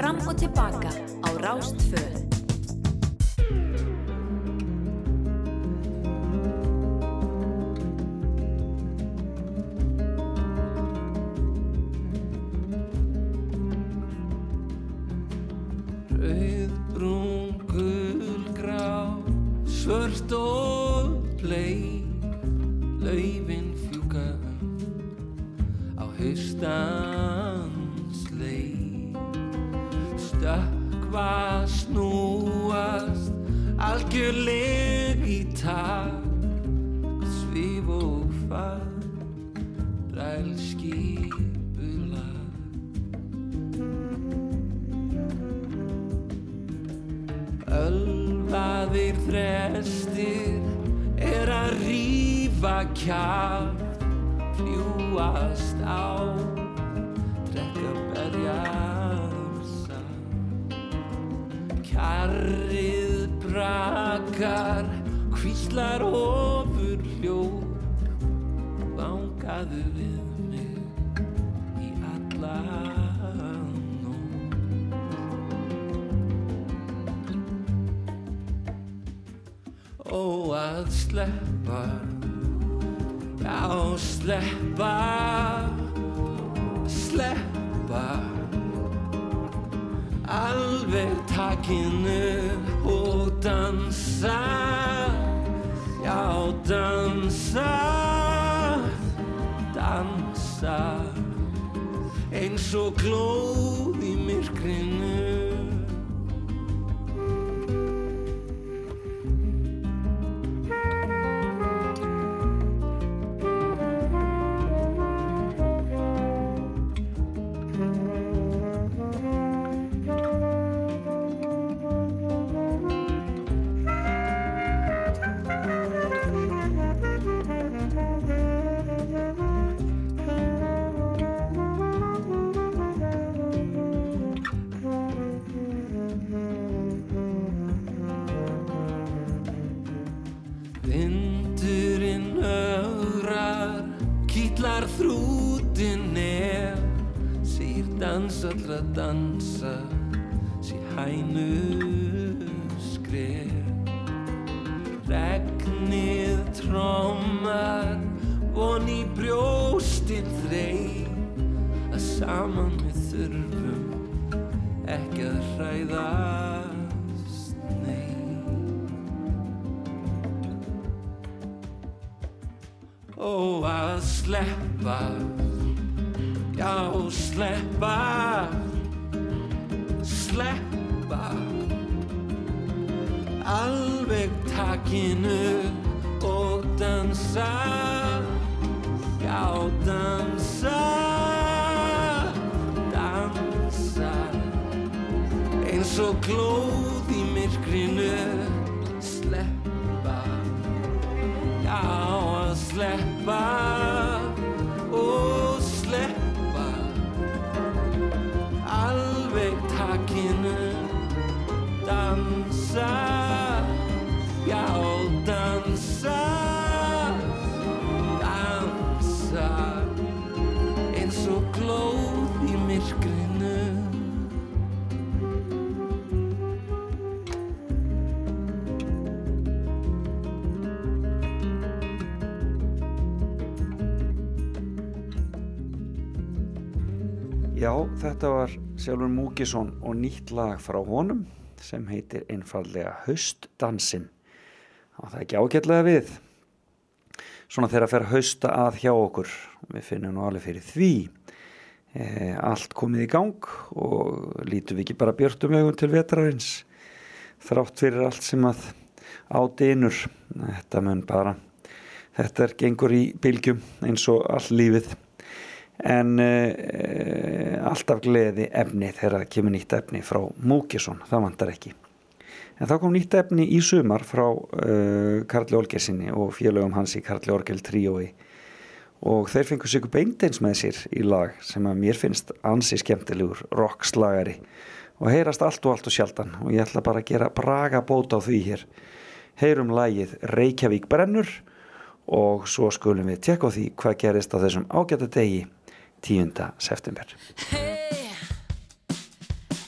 Hlusta á þetta var Sjálfur Múkisson og nýtt lag frá honum sem heitir einfallega Haustdansinn. Og það er ekki ágætlega við. Svona þegar að fer hausta að hjá okkur. Við finnum nú alveg fyrir því. E, allt komið í gang og lítum við ekki bara björtum augun til vetrarins. Þrátt fyrir allt sem að á dynur. Þetta mun bara, þetta er gengur í bylgjum eins og all lífið en uh, alltaf gleði efni þegar það kemur nýtt efni frá Múkisson, það vantar ekki. En þá kom nýtt efni í sumar frá uh, Karli Olgersinni og félögum hans í Karli Orgel tríói. Og þeir fengur sig beindeins með sér í lag sem að mér finnst ansi skemmtilegur rockslagari. Og heyrast allt og allt og sjaldan. Og ég ætla bara að gera braga bóta á því hér. Heyrum lagið Reykjavík brennur og svo skulum við tekka á því hvað gerist á þessum ágæta degi 10. september Hey,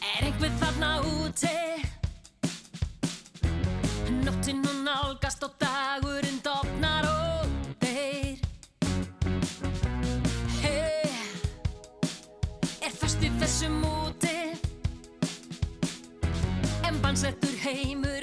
er einhver þarna úti? Nóttin hún nálgast og dagurinn dofnar og deyr Hey, er föst í þessum úti? En bannsettur heimurinn heimtar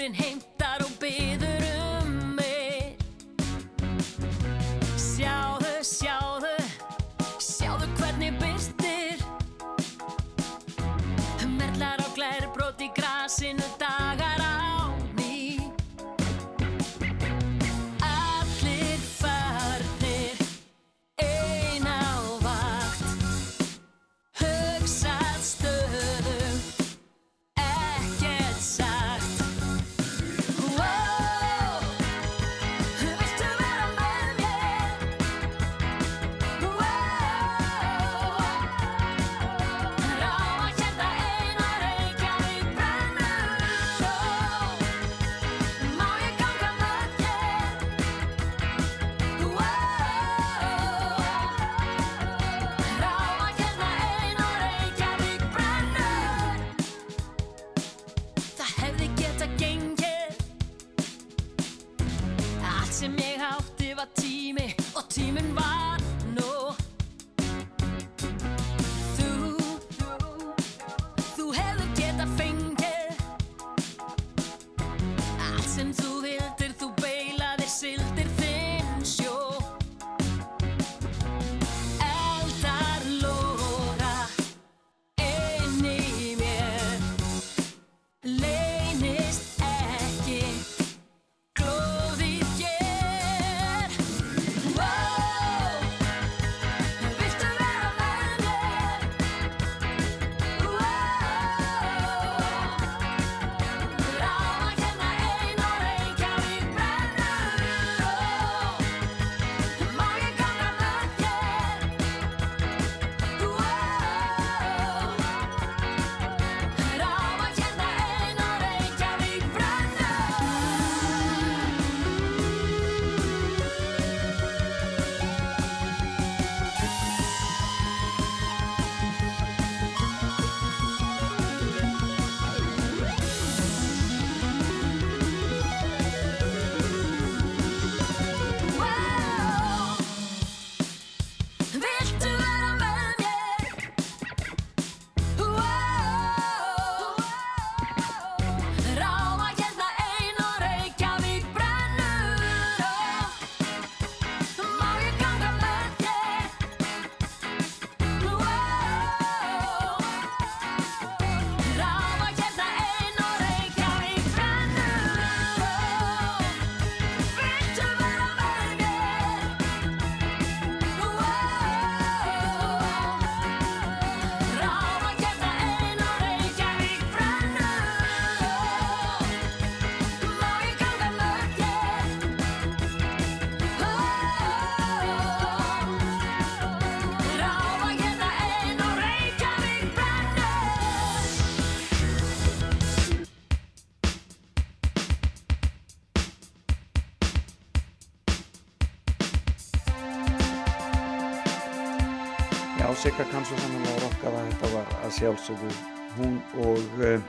Kann svo sannlega rokkað að þetta var að sjálfsögðu hún og uh,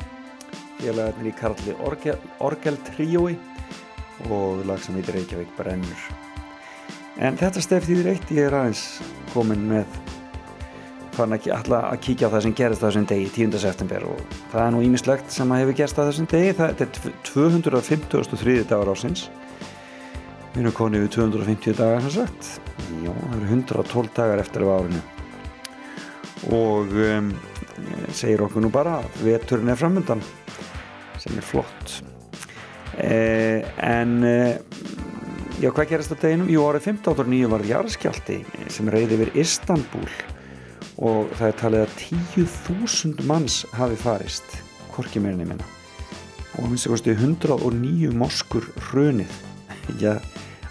félagarnir í Karli Orgel, Orgel Tríói og lag sem heitir Reykjavík brennur. En þetta stef þýðir eitt, ég er aðeins komin með fann ekki alltaf að kíkja á það sem gerist á þessum degi 10. september og það er nú ímislegt sem að hefur gerst á þessum degi þetta er 253. dagar ásins við erum konið við 250 dagar sem sagt já, það eru 112 dagar eftir af árinu og um, segir okkur nú bara að veturinn er framöndan sem er flott. Eh, en eh, já, hvað gerist á deginum? Jú, árið 1509 var jarðskjálti sem reyði yfir Istanbul og það er talið að 10.000 manns hafi farist hvorki meirinni minna. Og minnst kosti 109 moskur hrunið. <laughs> Já,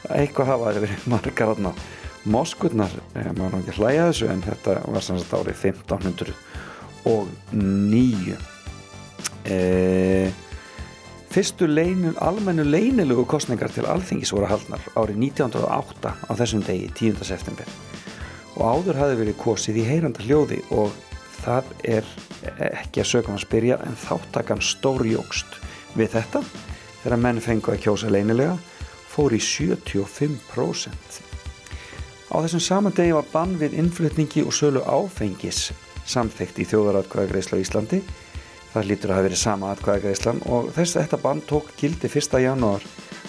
eitthvað hafa það verið margar aðna moskurnar, eh, maður er ekki að þessu en þetta var sannsagt árið 1509 eh, fyrstu leynul, almennu leynilugu kostningar til alþingis voru haldnar árið 1908 á þessum degi 10. september og áður hafði verið kosið í heyranda hljóði og það er ekki að sögum að spyrja en þáttakan stórjókst við þetta þegar menn fengu að kjósa leynilega fór í 75%. Á þessum saman degi var bann við innflutningi og sölu áfengis samþykkt í þjóðaratkvæðagreisla á Íslandi. Það lítur að hafa verið sama atkvæðagreislan og þess að þetta bann tók gildi 1. janúar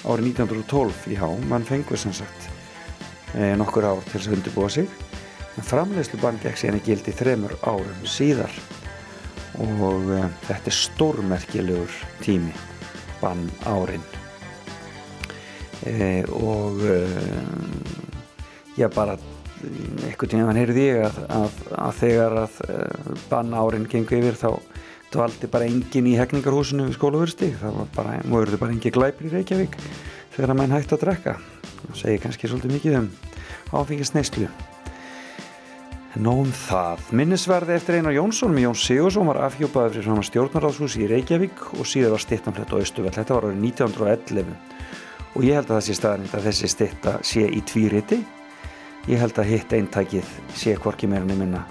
árið 1912 í Há. Mann fengur sem sagt eh, nokkur ár til þess að undirbúa sig. En framleiðslu bann gekk síðan í gildi þremur árum síðar og eh, þetta er stórmerkilegur tími bann árin e, og e, já bara einhvern tíma hann heyrði ég að, að, að þegar að e, bann árin gengur yfir þá dvaldi bara engin í hegningarhúsinu við skólaversti það var bara, múurðu bara engin glæpir í Reykjavík þegar að menn hægt að drekka það segir kannski svolítið mikið um áfengist neyslu Nóum það. Minnisverði eftir Einar Jónsson með Jón Sigursson var afhjópaður fyrir saman stjórnarráðshúsi í Reykjavík og síðar var stittamhlett á Östuvell. Þetta var árið 1911 og ég held að sé staðanind að þessi stitta sé í tvíriti. Ég held að hitt eintækið sé hvorki meira nefnina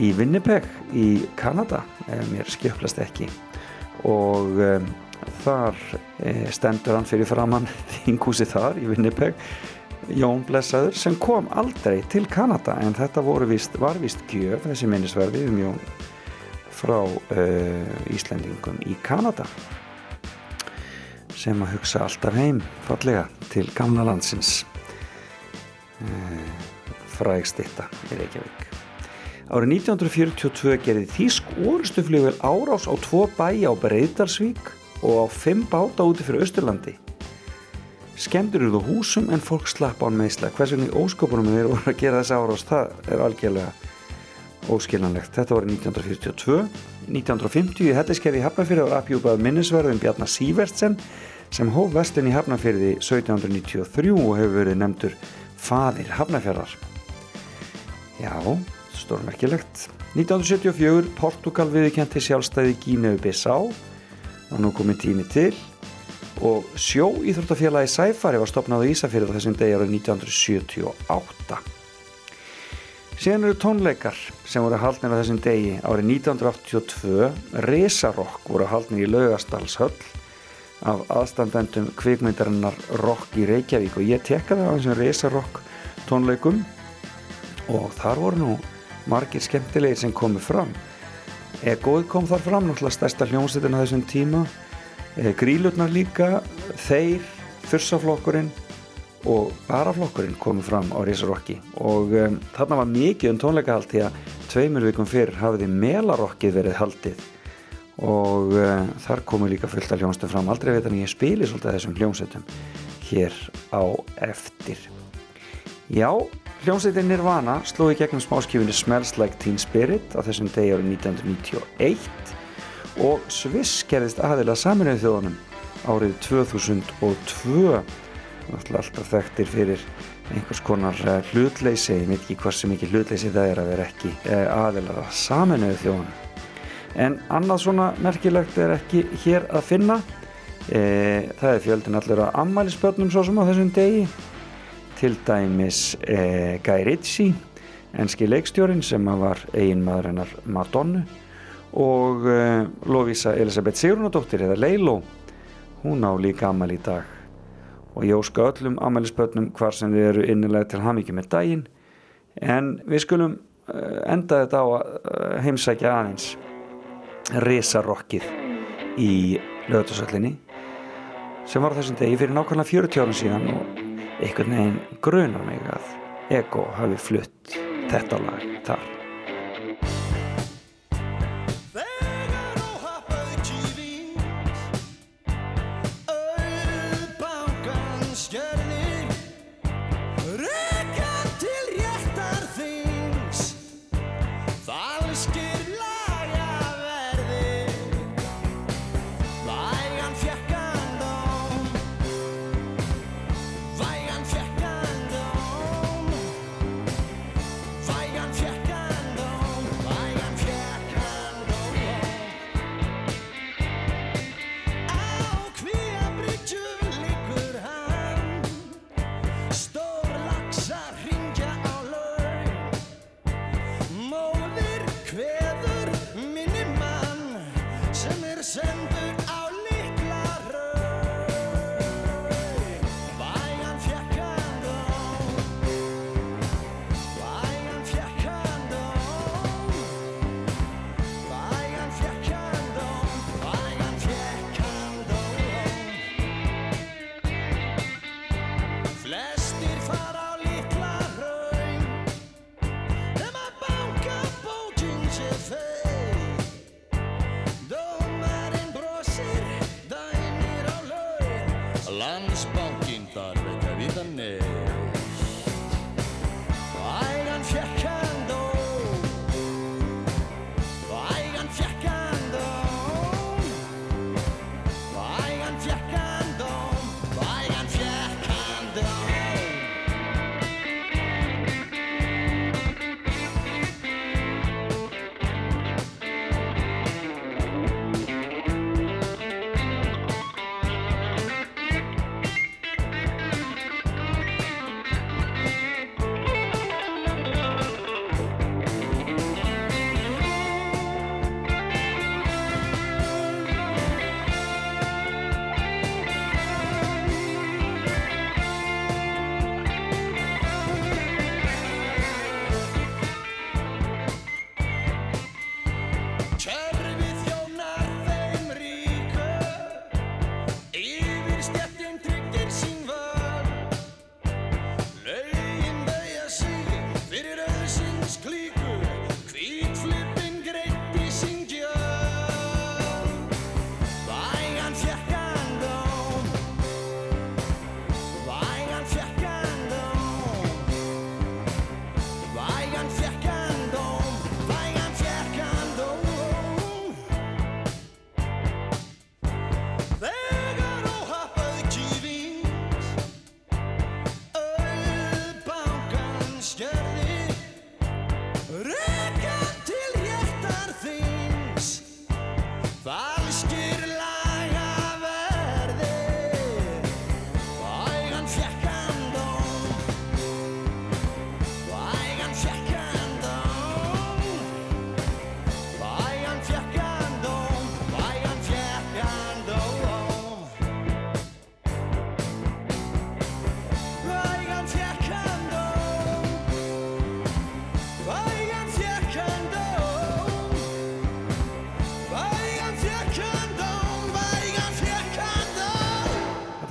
í Winnipeg í Kanada, mér skjöflast ekki. Og um, þar e, stendur hann fyrir framann <laughs> þingúsi þar í Winnipeg Jón Blessaður sem kom aldrei til Kanada en þetta vist, var vist gjöf þessi minnisverði um Jón frá uh, Íslendingum í Kanada sem að hugsa alltaf heim fallega til gamla landsins uh, frægstitta í Reykjavík. Árið 1942 gerði Þísk orustuflugvel árás á tvo bæja á Breiðdarsvík og á fimm báta úti fyrir Östurlandi skemmtur eru þú húsum en fólk slapp án meðsla hvers vegna í óskopunum þeir voru að gera þess árás það er algjörlega óskiljanlegt. Þetta var 1942 1950 í Helliskerði í Hafnafyrði var afhjúpað minnisverðum Bjarnar Sývertsen sem hóf vestin í Hafnafyrði 1793 og hefur verið nefndur faðir Hafnafjörðar já, stórmerkilegt. 1974 Portugal viðkjenti sjálfstæði Gíneu Bissá og nú komið tími til. Og sjóíþróttafélagi Sæfari var stopnað á Ísafyrði á þessum degi árið 1978. Síðan eru tónleikar sem voru haldnir á þessum degi árið 1982. Resarokk voru haldnir í Laugastallshöll af aðstandendum kvikmyndarinnar Rock í Reykjavík. Og ég tekkaði á þessum Resarokk tónleikum og þar voru nú margir skemmtilegir sem komu fram. Egoið kom þar fram, náttúrulega stærsta hljómsveitin á þessum tíma. Eh, grílurnar líka þeir, þursaflokkurinn og baraflokkurinn komu fram á Rísarokki og um, þarna var mikið um tónleikahald því að tveimur vikum fyrr hafiði melarokkið verið haldið. Og uh, þar komu líka fullt af hljómsveitum fram. Aldrei veit að ég spili svolítið þessum hljómsveitum hér á eftir. Já, hljómsveitin Nirvana slóði gegnum smáskifinni Smells Like Teen Spirit á þessum degi árið 1991 og Sviss gerðist aðila saminuðu þjóðanum árið 2002 náttúrulega alltaf þekktir fyrir einhvers konar eh, hlutleysi. Ég veit ekki hversu mikið hlutleysi það er að vera ekki aðila saminuðu þjóðanum en annað svona merkilegt er ekki hér að finna. E, það er fjöldin allir að ammælisbörnum svo sem á þessum degi til dæmis e, Guy Ritchie enski leikstjórin sem var eiginmaður hennar Madonnu og uh, Lovisa Elisabeth Sigrunadóttir eða Leilo hún á líka amal í dag. Og ég óska öllum amælisbötnum hvar sem þið eru innilega til hamingju með daginn. En við skulum uh, enda þetta á að uh, heimsækja aðeins risarokkið í lögutusöllinni sem var þessum degi fyrir nákvæmlega 40 árum síðan og einhvern veginn grunar mig að Ego hafi flutt þetta lag þar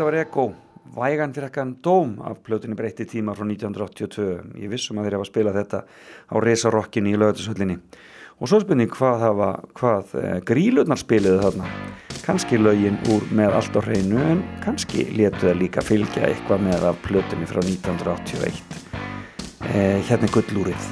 var Ego, vægan fyrir ekkan dóm af plötunni breytti tíma frá 1982. Ég vissum að þeir hafa spilað þetta á resarokkinni í lögatushöllinni. Og svo spurning hvað, hafa, hvað eh, grílurnar spiliðu þarna. Kanski lögin úr með allt á hreinu en kannski létu það líka fylgja eitthvað með af plötunni frá 1981. Eh, hérna gullúrið.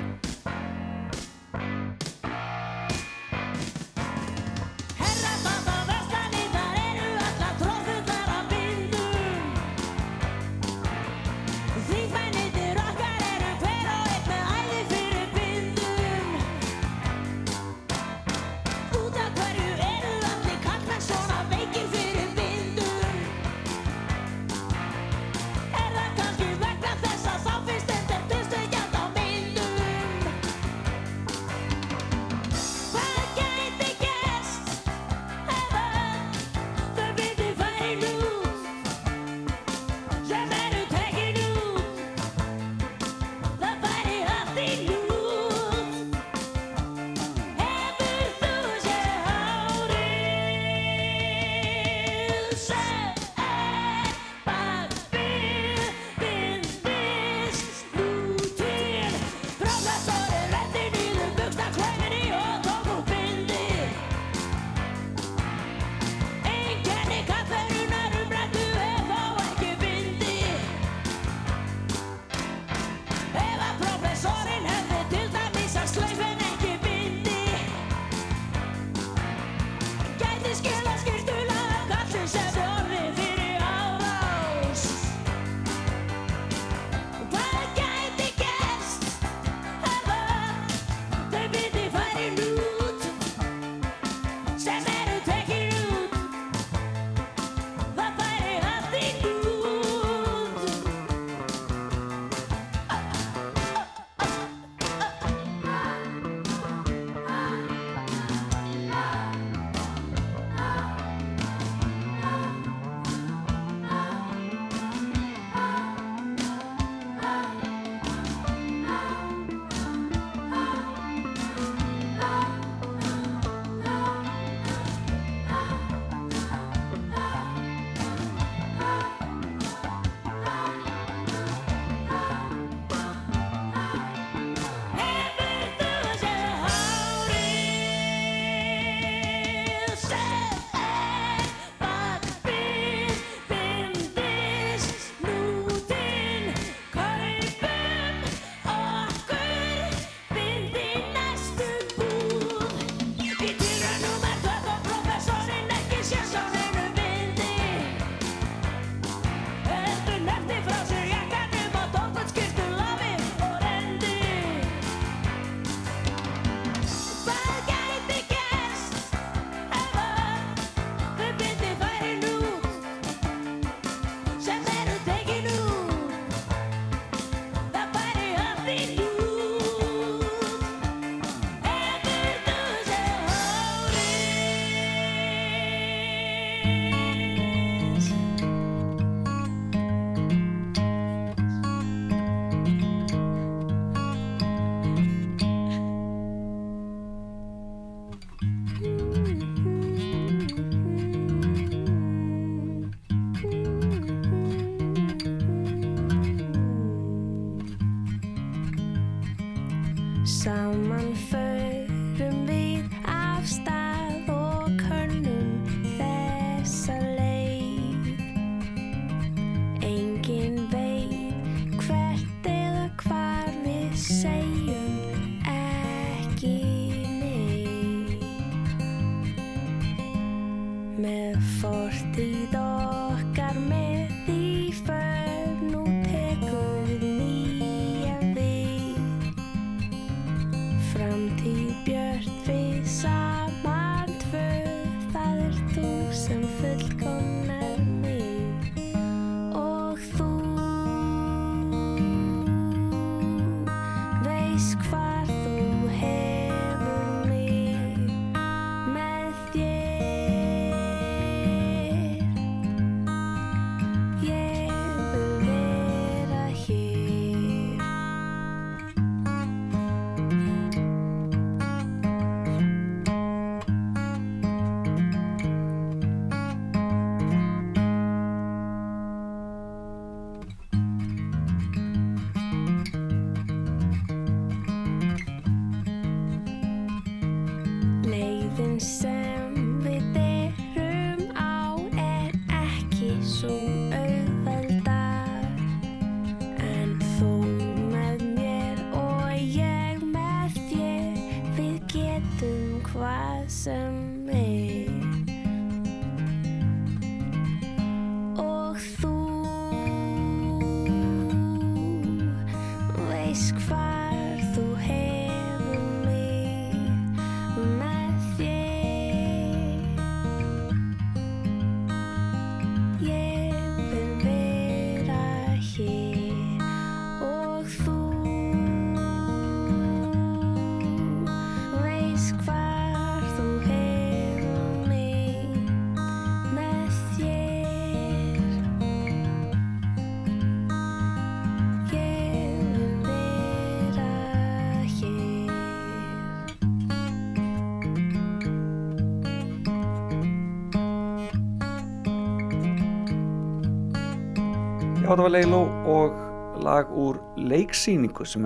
Já, það var Leiló og lag úr leiksýningu sem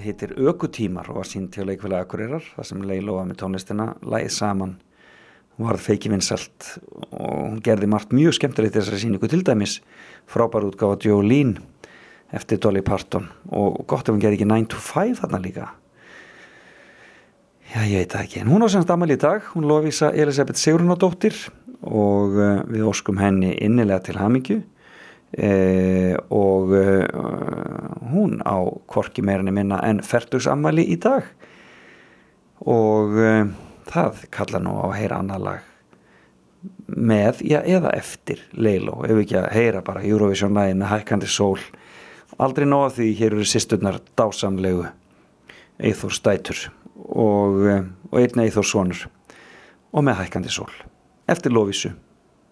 heitir Ökutímar og var sínt hjá leikfélagi Akureyrar þar sem Leiló var með tónlistina læð saman hún varð feiki vinsalt og hún gerði margt mjög skemmtilegt þessari síningu til dæmis frábær útgáfa Jolene eftir Dolly Parton og gott ef hún gerði ekki 9 to 5 þarna líka. Já, ég veit það ekki, en hún á semst amal í dag, hún lofísa Elisabeth Sigrunadóttir og uh, við óskum henni innilega til hamingju uh, og uh, hún á korki meirinni minna en fertugsammali í dag. Og uh, það kalla nú á að heyra annar lag með, já, eða eftir Leiló, ef ekki að heyra bara Eurovision lagið með hækkandi sól. Aldrei nóg af því hér eru sýsturnar dásamlegu. Eithor Stætur og, eh, og einn Eithor Svonur og með hækkandi sól. Eftir Lóvísu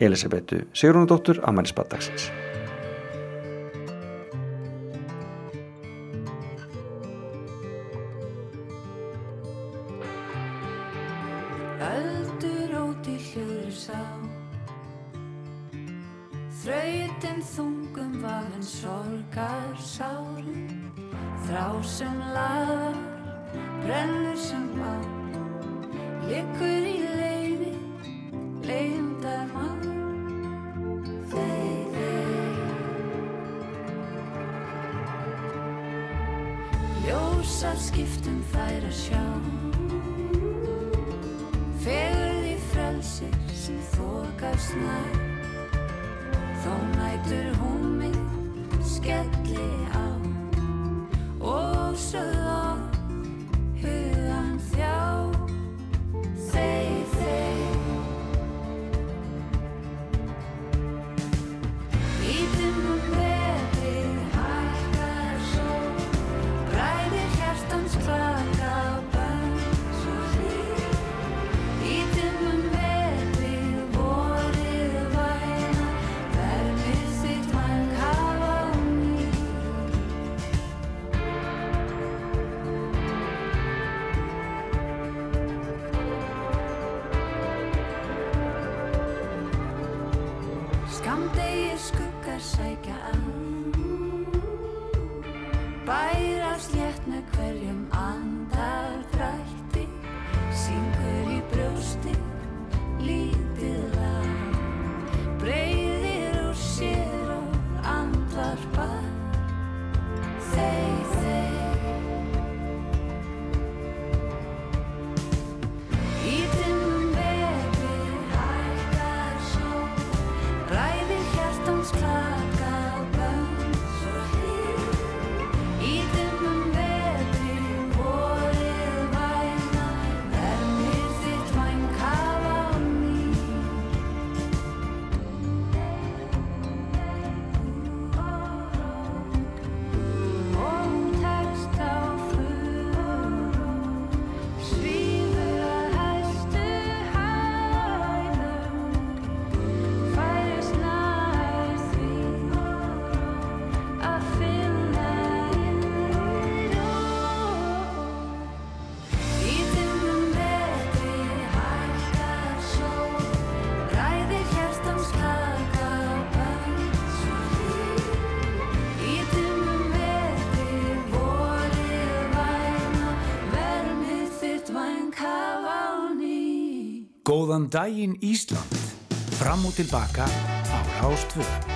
Elisabetu Sigrunadóttur Amælisbad að sjá. Fegurð í frelsi sem þokast nær. Þó nætur húmið skelli Góðan daginn Ísland. Fram og tilbaka á Rástvö.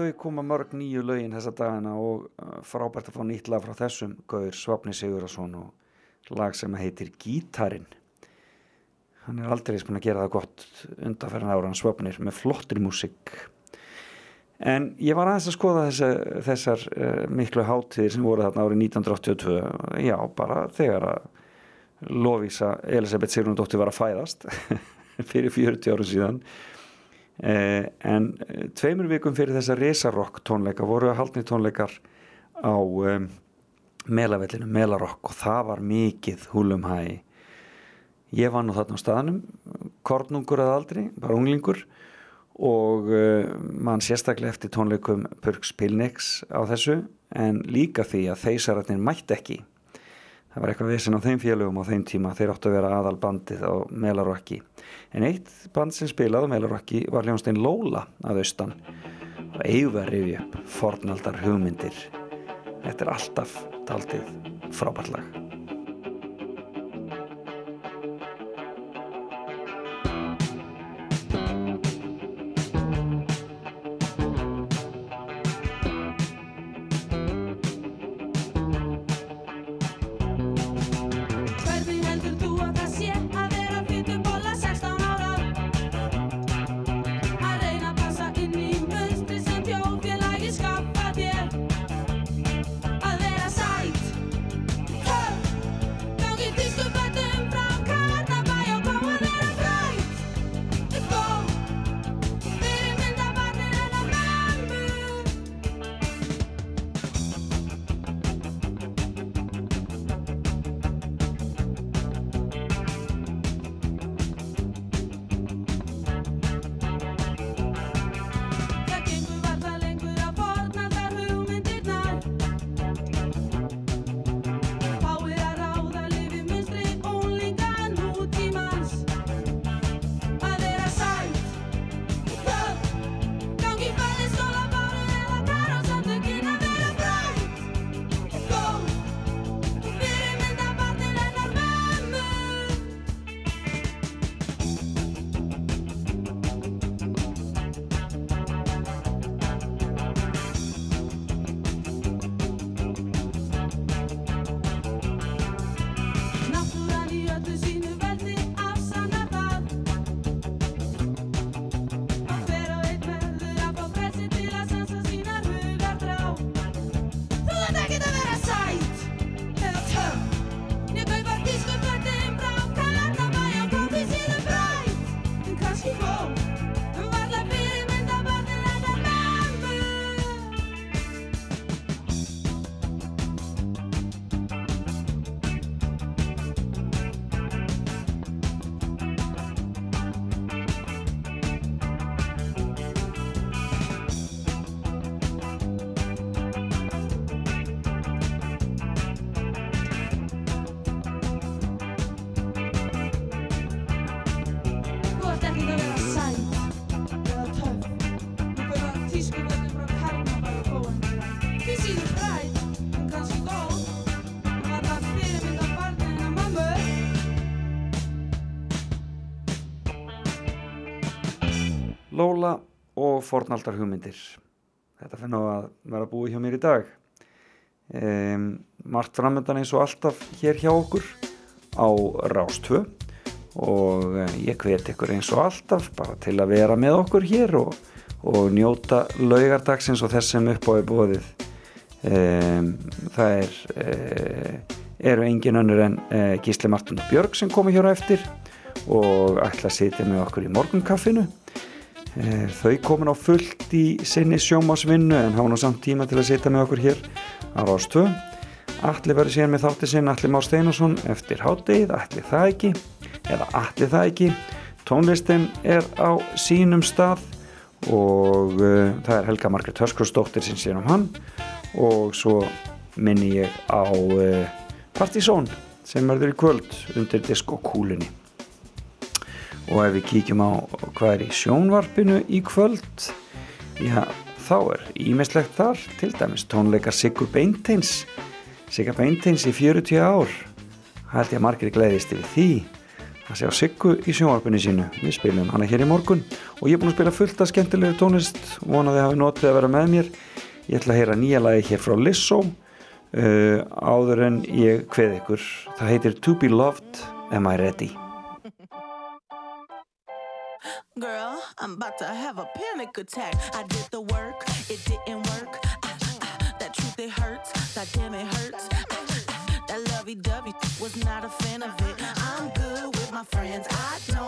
Þau koma mörg nýju lögin þessa dagana og uh, frábært að fá nýtt lag frá þessum Gaur Svapni Sigurðarsson og lag sem heitir Gítarinn. Hann er aldrei búin að gera það gott undanferðan ára hann Svapnir með flottri músík. En ég var aðeins að skoða þessa, þessar uh, miklu hátíðir sem voru þarna árið 1982. Já, bara þegar að Lóvísa Elisabeth Sigrundóttir var að fæðast <laughs> fyrir 40 árum síðan. Eh, en eh, tveimur vikum fyrir þessa resarokk tónleika voru að haldni tónleikar á um, melavellinu, melarokk og það var mikið húlum hæ. Ég var nú þarna á staðnum kornungur að aldri, bara unglingur og uh, mann sérstaklega eftir tónleikum Purks Pilnix á þessu en líka því að þeysararnir mætti ekki það var eitthvað vissin á þeim félögum á þeim tíma þeir áttu að vera aðal bandið á Melarokki. En eitt band sem spilaði á Melarokki var hljónstein Lóla að austan. Og eigum að rifja upp fornaldar hugmyndir. Þetta er alltaf taldið frábært og fornaldar hugmyndir. Þetta finn á að vera búið hjá mér í dag. Um, margt framöndan eins og alltaf hér hjá okkur á Rástvö og eh, ég hvet ykkur eins og alltaf bara til að vera með okkur hér og, og njóta laugardagsins og þess sem upp á er bóðið. Um, það er, uh, eru engin önnur en uh, Gísli Martin og Björg sem komi hér á eftir og ætla að sitja með okkur í morgunkaffinu. Eh, Þau komin á fullt í sinni sjómasvinnu en hafa nú samt tíma til að sitja með okkur hér á Rástvö. Alli verður síðan með þátti sinn Alli Már Steinarsson eftir háttegið, Alli það ekki eða Alli það ekki. Tónlistin er á sínum stað og uh, það er Helga Margrét Hörskursdóttir sem sér um hann og svo minni ég á uh, Partizón sem verður í kvöld undir diskokúlunni og ef við kíkjum á hvað er í sjónvarpinu í kvöld já, þá er ímislegt þar. Til dæmis tónleika Sigur Beinteins. Sigur Beinteins í 40 ár. Held ég að margir gleðist yfir því að sjá Siggu í sjónvarpinu sínu. Við spilum hana hér í morgun. Og ég er búin að spila fullt af skemmtilegu tónlist. Vonaði hafi notið að vera með mér. Ég ætla að heyra nýja lagi hér frá Lissó uh, áður en ég kveð ykkur. Það heitir To Be Loved. Am I Ready Girl, I'm about to have a panic attack. I did the work, it didn't work. Ah, ah, that truth, it hurts. That damn, it hurts. Ah, ah, that lovey dovey was not a fan of it. I'm good with my friends. I don't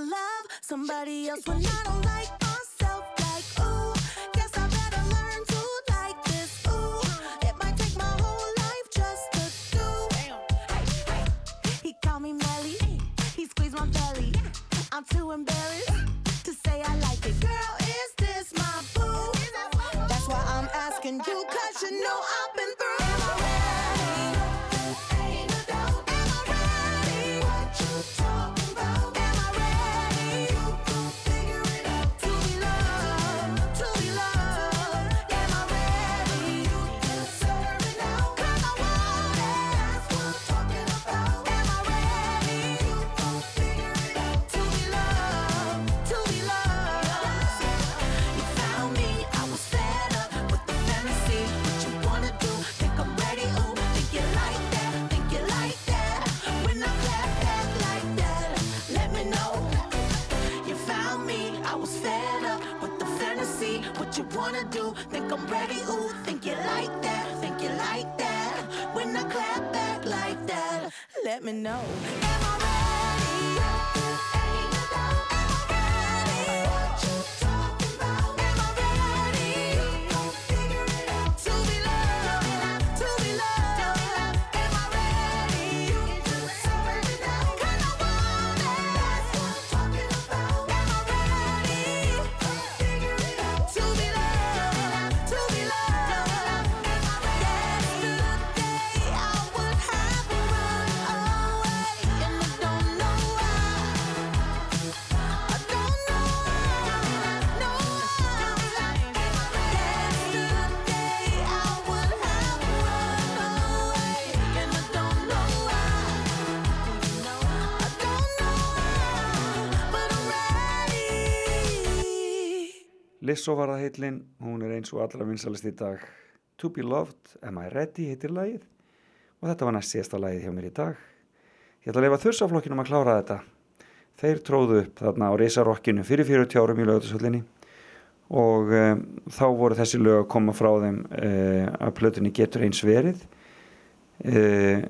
love somebody else when I don't like myself? Like, ooh, guess I better learn to like this. Ooh, it might take my whole life just to do. He called me Melly, he squeezed my belly. I'm too embarrassed to say I like it. Girl, is this my boo? That's why I'm asking you, cause you know I've been even know. Lissó var það heitlin, hún er eins og allra vinsalist í dag. To Be Loved, Am I Ready heitir lagið. Og þetta var næst síðasta lagið hjá mér í dag. Ég ætla að lefa þursaflokkinum að klára þetta. Þeir tróðu upp þarna á reysarokkinu fyrir 40 árum í lögutusöllinni og um, þá voru þessi lög að koma frá þeim uh, að plötunni getur eins verið. Uh,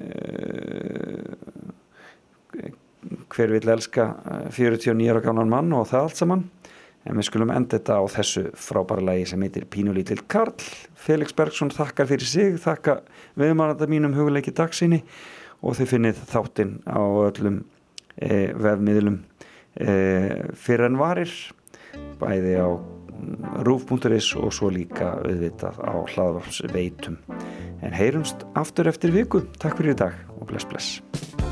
hver vill elska eh, 49 ára gamlan mann og það allt saman en við skulum enda þetta á þessu frábæra lagi sem heitir Pínulítill Karl. Felix Bergsson þakkar fyrir sig þakka viðmannanda mínum huguleiki dagsinni og þið finnið þáttinn á öllum e, vefmiðlum e, fyrir en varir bæði á rúf.is og svo líka auðvitað á hlaðvarsveitum en heyrumst aftur eftir viku. Takk fyrir í dag og bless bless